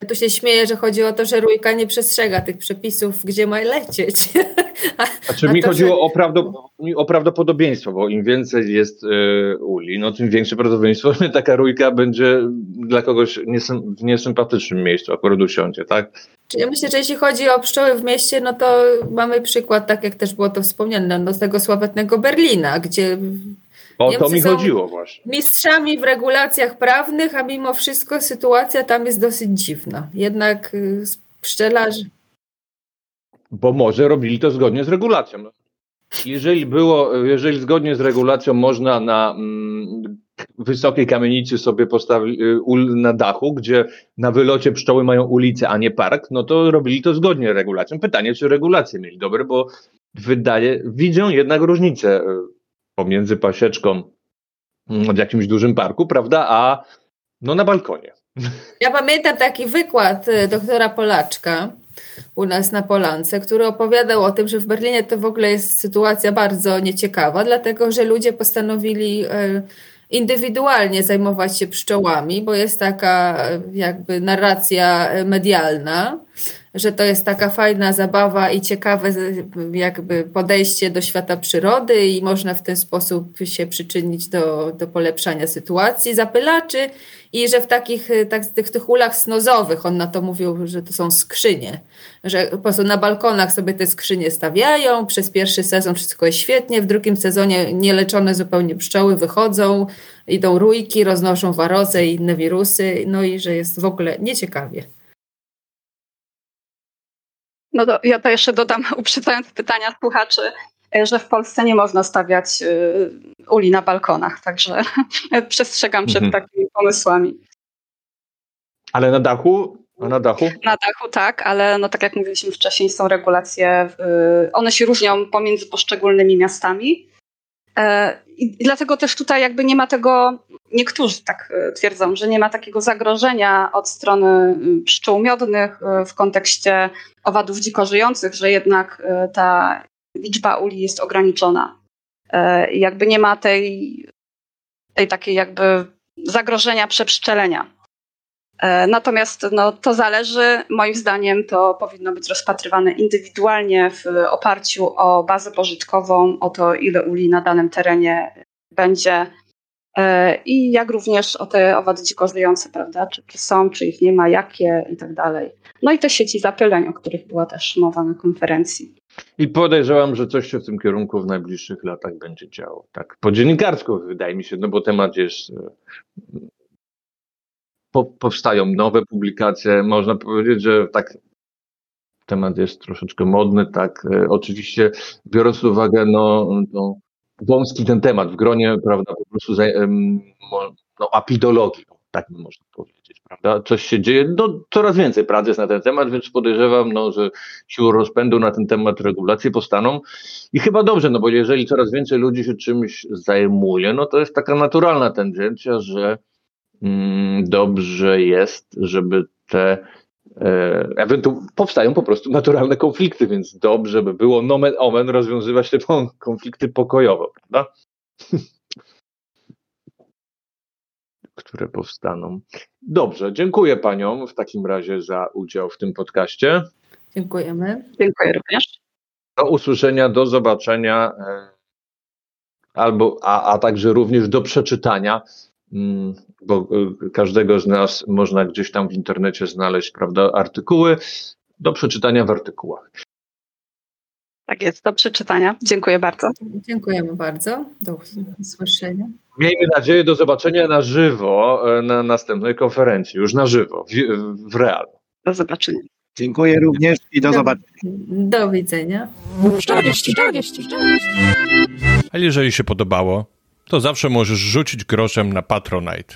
Tu się śmieję, że chodzi o to, że rójka nie przestrzega tych przepisów, gdzie ma lecieć. A, znaczy a mi to, chodziło że... o, o prawdopodobieństwo, bo im więcej jest y, uli, no tym większe prawdopodobieństwo, że taka rójka będzie dla kogoś niesym, w niesympatycznym miejscu akurat usiądzie, tak? Ja myślę, że jeśli chodzi o pszczoły w mieście, no to mamy przykład, tak jak też było to wspomniane, no, z tego sławetnego Berlina, gdzie o Niemcy to mi chodziło właśnie. Mistrzami w regulacjach prawnych, a mimo wszystko sytuacja tam jest dosyć dziwna. Jednak y, pszczelarze. Bo może robili to zgodnie z regulacją. Jeżeli było, jeżeli zgodnie z regulacją można na mm, wysokiej kamienicy sobie postawić y, na dachu, gdzie na wylocie pszczoły mają ulicę, a nie park, no to robili to zgodnie z regulacją. Pytanie, czy regulacje mieli dobre, bo wydaje, widzą jednak różnicę y, pomiędzy pasieczką w jakimś dużym parku, prawda, a No na balkonie. Ja pamiętam taki wykład y, doktora Polaczka u nas na Polance, który opowiadał o tym, że w Berlinie to w ogóle jest sytuacja bardzo nieciekawa, dlatego że ludzie postanowili y, indywidualnie zajmować się pszczołami, bo jest taka y, jakby narracja medialna, że to jest taka fajna zabawa i ciekawe jakby podejście do świata przyrody i można w ten sposób się przyczynić do, do polepszania sytuacji zapylaczy i że w takich tak, tych, tych ulach snozowych, on na to mówił, że to są skrzynie, że po prostu na balkonach sobie te skrzynie stawiają, przez pierwszy sezon wszystko jest świetnie, w drugim sezonie nieleczone zupełnie pszczoły wychodzą, idą rójki, roznoszą warozę i inne wirusy, no i że jest w ogóle nieciekawie. No to ja to jeszcze dodam, uprzedzając pytania słuchaczy, e, że w Polsce nie można stawiać e, uli na balkonach, także przestrzegam przed mhm. takimi pomysłami. Ale na dachu? Na dachu? Na dachu tak, ale no tak jak mówiliśmy wcześniej, są regulacje, one się różnią pomiędzy poszczególnymi miastami. E, I dlatego też tutaj jakby nie ma tego, niektórzy tak twierdzą, że nie ma takiego zagrożenia od strony pszczół miodnych w kontekście owadów dziko żyjących, że jednak e, ta liczba uli jest ograniczona. E, jakby nie ma tej, tej takiej jakby zagrożenia przepszczelenia. E, natomiast no, to zależy, moim zdaniem, to powinno być rozpatrywane indywidualnie w oparciu o bazę pożytkową, o to, ile uli na danym terenie będzie i jak również o te owady dziko żyjące, prawda, czy, czy są, czy ich nie ma, jakie i tak dalej. No i te sieci zapyleń, o których była też mowa na konferencji. I podejrzewam, że coś się w tym kierunku w najbliższych latach będzie działo. Tak, po dziennikarsko wydaje mi się, no bo temat jest. Po, powstają nowe publikacje. Można powiedzieć, że tak temat jest troszeczkę modny, tak. E, oczywiście biorąc pod uwagę, no, no wąski ten temat w gronie, prawda, po prostu no, apidologii, tak można powiedzieć, prawda? Coś się dzieje, no, coraz więcej pracy jest na ten temat, więc podejrzewam, no, że siłą rozpędu na ten temat regulacje powstaną i chyba dobrze, no bo jeżeli coraz więcej ludzi się czymś zajmuje, no to jest taka naturalna tendencja, że dobrze jest, żeby te e, ewentualnie powstają po prostu naturalne konflikty, więc dobrze by było nomen omen rozwiązywać te konflikty pokojowo, prawda? które powstaną. Dobrze, dziękuję Paniom w takim razie za udział w tym podcaście. Dziękujemy. Dziękuję również. Do usłyszenia, do zobaczenia, e, albo, a, a także również do przeczytania, mm, bo e, każdego z nas można gdzieś tam w internecie znaleźć prawda, artykuły, do przeczytania w artykułach. Tak jest, do przeczytania. Dziękuję bardzo. Dziękujemy bardzo. Do usłyszenia. Miejmy nadzieję do zobaczenia na żywo e, na następnej konferencji, już na żywo, w, w realu. Do zobaczenia. Dziękuję również i do, do zobaczenia. Do widzenia. Szczerości, szczerości, A jeżeli się podobało, to zawsze możesz rzucić groszem na Patronite.